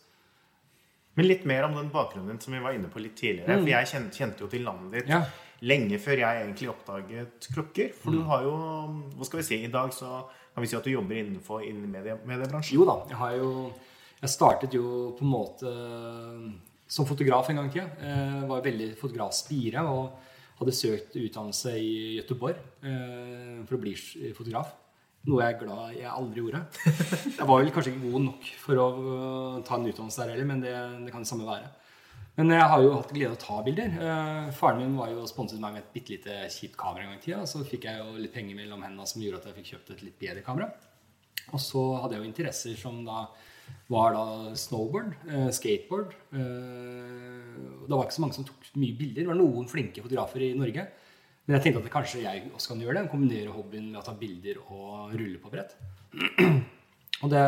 Men litt mer om den bakgrunnen din som vi var inne på litt tidligere. For jeg kjente, kjente jo til landet ditt Ja. lenge før jeg egentlig oppdaget klokker. For du har jo Hva skal vi si? I dag så kan vi si at du jobber innenfor innen medie, mediebransjen. Jo da, jeg har jo Jeg startet jo på en måte som fotograf en gang i tida. Jeg var veldig fotografspire og hadde søkt utdannelse i Göteborg eh, for å bli fotograf. Noe jeg er glad jeg aldri gjorde. Jeg var vel kanskje ikke god nok for å ta en utdannelse der heller, men det, det kan det samme være. Men jeg har jo hatt glede av å ta bilder. Eh, faren min var jo sponset meg med et bitte lite kjipt kamera en gang i tida. Så fikk jeg jo litt penger mellom hendene som gjorde at jeg fikk kjøpt et litt bedre kamera. Og så hadde jeg jo interesser som da var da snowboard, eh, skateboard. Eh, det var ikke så mange som tok mye bilder. Det var noen flinke fotografer i Norge. Men jeg tenkte at kanskje jeg også kan gjøre det. Kombinere hobbyen med å ta bilder og rulle på brett. Og det,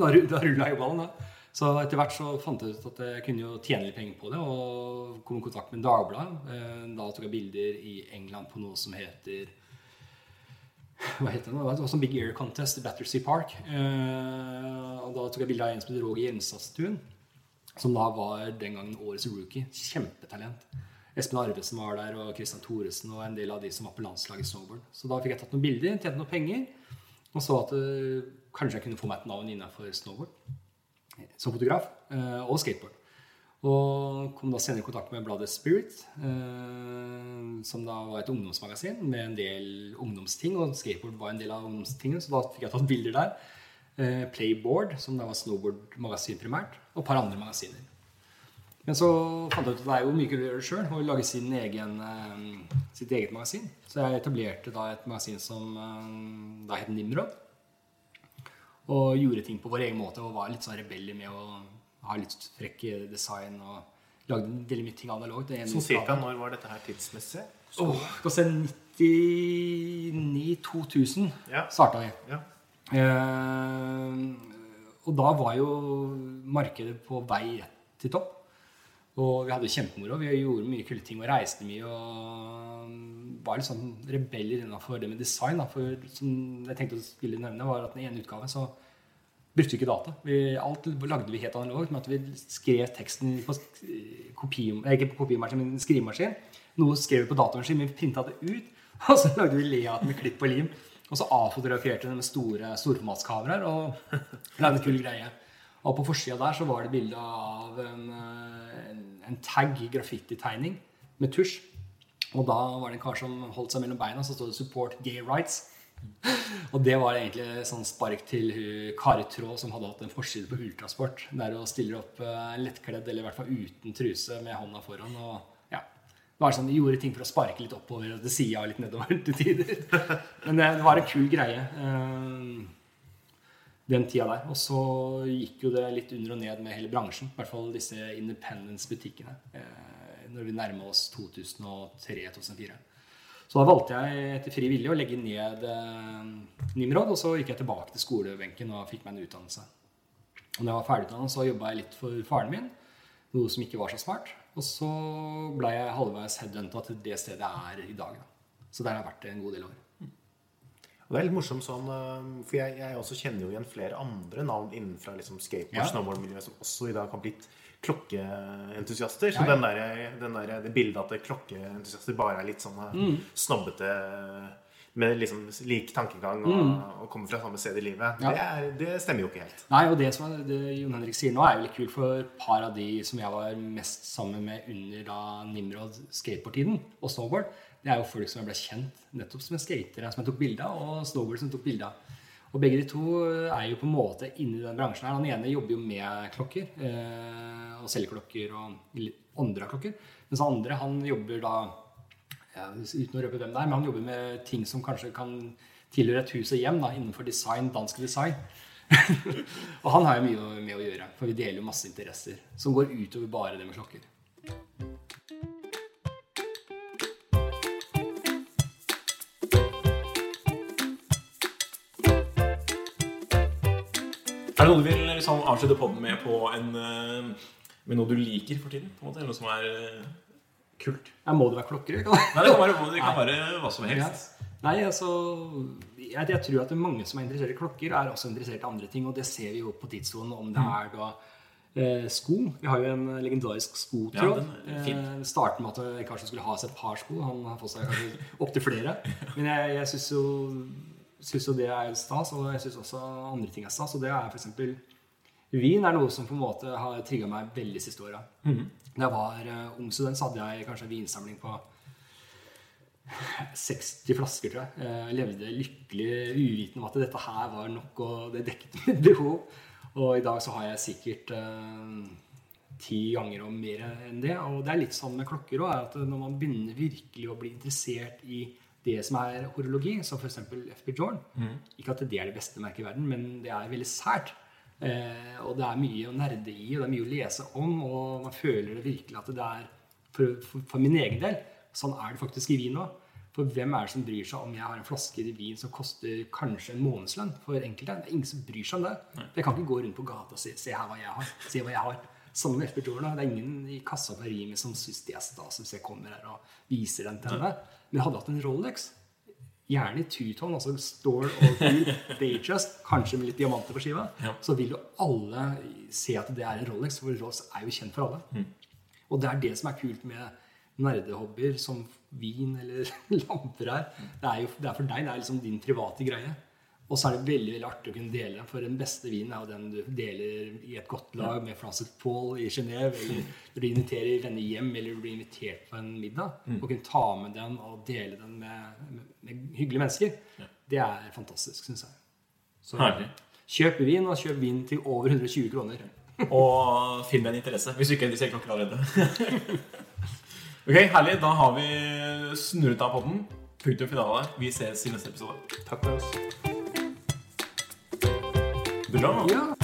da, ru- da rulla jo ballen, da. Så etter hvert så fant jeg ut at jeg kunne jo tjene litt penger på det, og kom i kontakt med Dagbladet. Eh, Da tok jeg bilder i England på noe som heter hva heter det? Det var sånn Big Air Contest i Battersea Park. Eh, og da tok jeg bilde av en som het Roger Jensastuen, som da var den gangen årets rookie. Kjempetalent. Espen Arvesen var der, og Christian Thoresen og en del av de som var på landslaget i snowboard. Så da fikk jeg tatt noen bilder, tjente noen penger, og så at eh, kanskje jeg kunne få meg et navn innenfor snowboard som fotograf, eh, og skateboard. Og kom da senere i kontakt med bladet Spirit, eh, som da var et ungdomsmagasin med en del ungdomsting, og skateboard var en del av ungdomstingene, så da fikk jeg tatt bilder der. Eh, Playboard, som da var snowboardmagasin primært, og et par andre magasiner. Men så fant jeg ut at det er jo mye å gjøre sjøl, og lage sin egen, eh, sitt eget magasin. Så jeg etablerte da et magasin som eh, da het Nimrod. Og gjorde ting på vår egen måte og var litt sånn rebeller med å ha litt frekk design. Og lagde veldig mye ting analogt. Sånn cirka når var dette her tidsmessig? Åh, skal se 99-2000 Ja. starta vi. Ja. Eh, og da var jo markedet på vei til topp. Og vi hadde jo kjempemoro. Vi gjorde mye kule ting og reiste mye. Og var litt sånn rebeller innafor det med design. Da. For som jeg tenkte å skulle nevne, var at den ene utgaven så brukte ikke data. Vi, alt lagde vi helt analogt. med at vi skrev teksten på kopi, eh, ikke på men skrivemaskin. Noe skrev vi på datamaskin, men vi printa det ut. Og så lagde vi leat med klipp og lim. Og så avfotograferte vi det med store storformatskameraer og lagde en kul greie. Og på forsida der så var det bilde av en, eh, en, en tag graffititegning med tusj. Og da var det en kar som holdt seg mellom beina, så stod det 'Support gay rights'. Og det var egentlig sånn spark til Kari Traa, som hadde hatt en forside på Ultrasport. Der hun stiller opp eh, lettkledd, eller i hvert fall uten truse, med hånda foran. Og ja, det var sånn, De gjorde ting for å sparke litt oppover og til sida og litt nedover til tider. Men det, det var en kul greie. eh, den tida der. Og så gikk jo det litt under og ned med hele bransjen. I hvert fall disse Independence-butikkene. Eh, når vi nærma oss 2003-2004. Så da valgte jeg etter fri vilje å legge ned eh, Nimrod, og så gikk jeg tilbake til skolebenken og fikk meg en utdannelse. Og når jeg var ferdigutdannet, så jobba jeg litt for faren min, noe som ikke var så smart. Og så ble jeg halvveis headhunta til det stedet jeg er i dag. Da. Så der har jeg vært en god del år. Og det er litt morsomt sånn, øh, for jeg, jeg også kjenner jo igjen flere andre navn innenfra liksom skateboard- Ja. snowboard-miljøet som også i dag har blitt klokkeentusiaster. Så. Den der, den der, det bildet at klokkeentusiaster bare er litt sånne Mm. snobbete med liksom lik tankegang og, og kommer fra samme sted i livet. Ja. Det, er, det stemmer jo ikke helt. Nei, og det som er, det Jon Henrik sier nå, er jo litt kult, for et par av de som jeg var mest sammen med under da Nimrod skateboard-tiden og snowboard, det er jo folk som jeg ble kjent nettopp som skatere som jeg tok bilde av, og snowboard som jeg tok bilde av. Og begge de to er jo på en måte inni den bransjen her. Han ene jobber jo med klokker, eh, og selger klokker og andre klokker. Mens han andre, han jobber da ja, uten å røpe hvem det er, men han jobber med ting som kanskje kan tilhøre et hus og hjem da, innenfor design, dansk design. og han har jo mye med å gjøre, for vi deler jo masse interesser som går utover bare det med klokker. Det noe du vil liksom, avslutte podden med på en eh, Med noe du liker for tiden? på en måte, Eller noe som er eh, kult? Ja, må det være klokker? Nei, det kan være, det kan være hva som helst. Nei, altså jeg, jeg tror at det mange som er interessert i klokker, er også interessert i andre ting. Og det ser vi jo på tidssonen, om det er da eh, sko. Vi har jo en legendarisk skotråd. Ja, eh, starten med at jeg kanskje skulle ha seg et par sko. Han har fått seg kanskje opptil flere. Men jeg, jeg syns jo, synes jo det er stas, og jeg syns også andre ting er stas. Og det er f.eks. Vin er noe som på en måte har trigga meg veldig siste åra. Mhm. Da jeg var uh, ung student, så hadde jeg kanskje en vinsamling på 60 flasker, tror jeg. Jeg levde lykkelig uvitende om at dette her var nok, og det dekket mitt behov. Og i dag så har jeg sikkert eh, ti ganger og mer enn det. Og det er litt sånn med klokker òg, at når man begynner virkelig å bli interessert i det som er horologi, som f.eks. FP Jordan Ikke at det er det beste merket i verden, men det er veldig sært. Eh, og det er mye å nerde i, og det er mye å lese om, og man føler det virkelig at det er For, for, for min egen del, sånn er det faktisk i vin òg. For hvem er det som bryr seg om jeg har en flaske i vin som koster kanskje en månedslønn for enkelte? Det er ingen som bryr seg om det. For Jeg kan ikke gå rundt på gata og si 'se her hva jeg har'. Se hva jeg har. Samme med FP Jordan. Det er ingen i kassa på Rimi som syns det er stas hvis jeg kommer her og viser den til henne. Men hadde hatt en Rolex. Gjerne i two-tone, altså stål og gul, Datejust, kanskje med litt diamanter på skiva. Ja. Så vil jo alle se at det er en Rolex, for Rolex er jo kjent for alle. Og det er det som er kult med nerdehobbyer som vin eller lamper her. Det er jo det er for deg. Det er liksom din private greie. Og så er det veldig veldig artig å kunne dele den, for den beste vinen er jo den du deler i et godt lag med Francis Paul i Genéve, eller når du inviterer venner hjem, eller du blir invitert på en middag. Og kunne ta med den og dele den med, med, med hyggelige mennesker. Det er fantastisk, syns jeg. Så Herlig. kjøp vin, og kjøp vin til over 120 kroner. Og finn deg en interesse, hvis du ikke ser klokker allerede. ok, herlig. Da har vi snurret av podden. Punktum finale. Vi ses i neste episode. Takk for oss. Bra. Ja.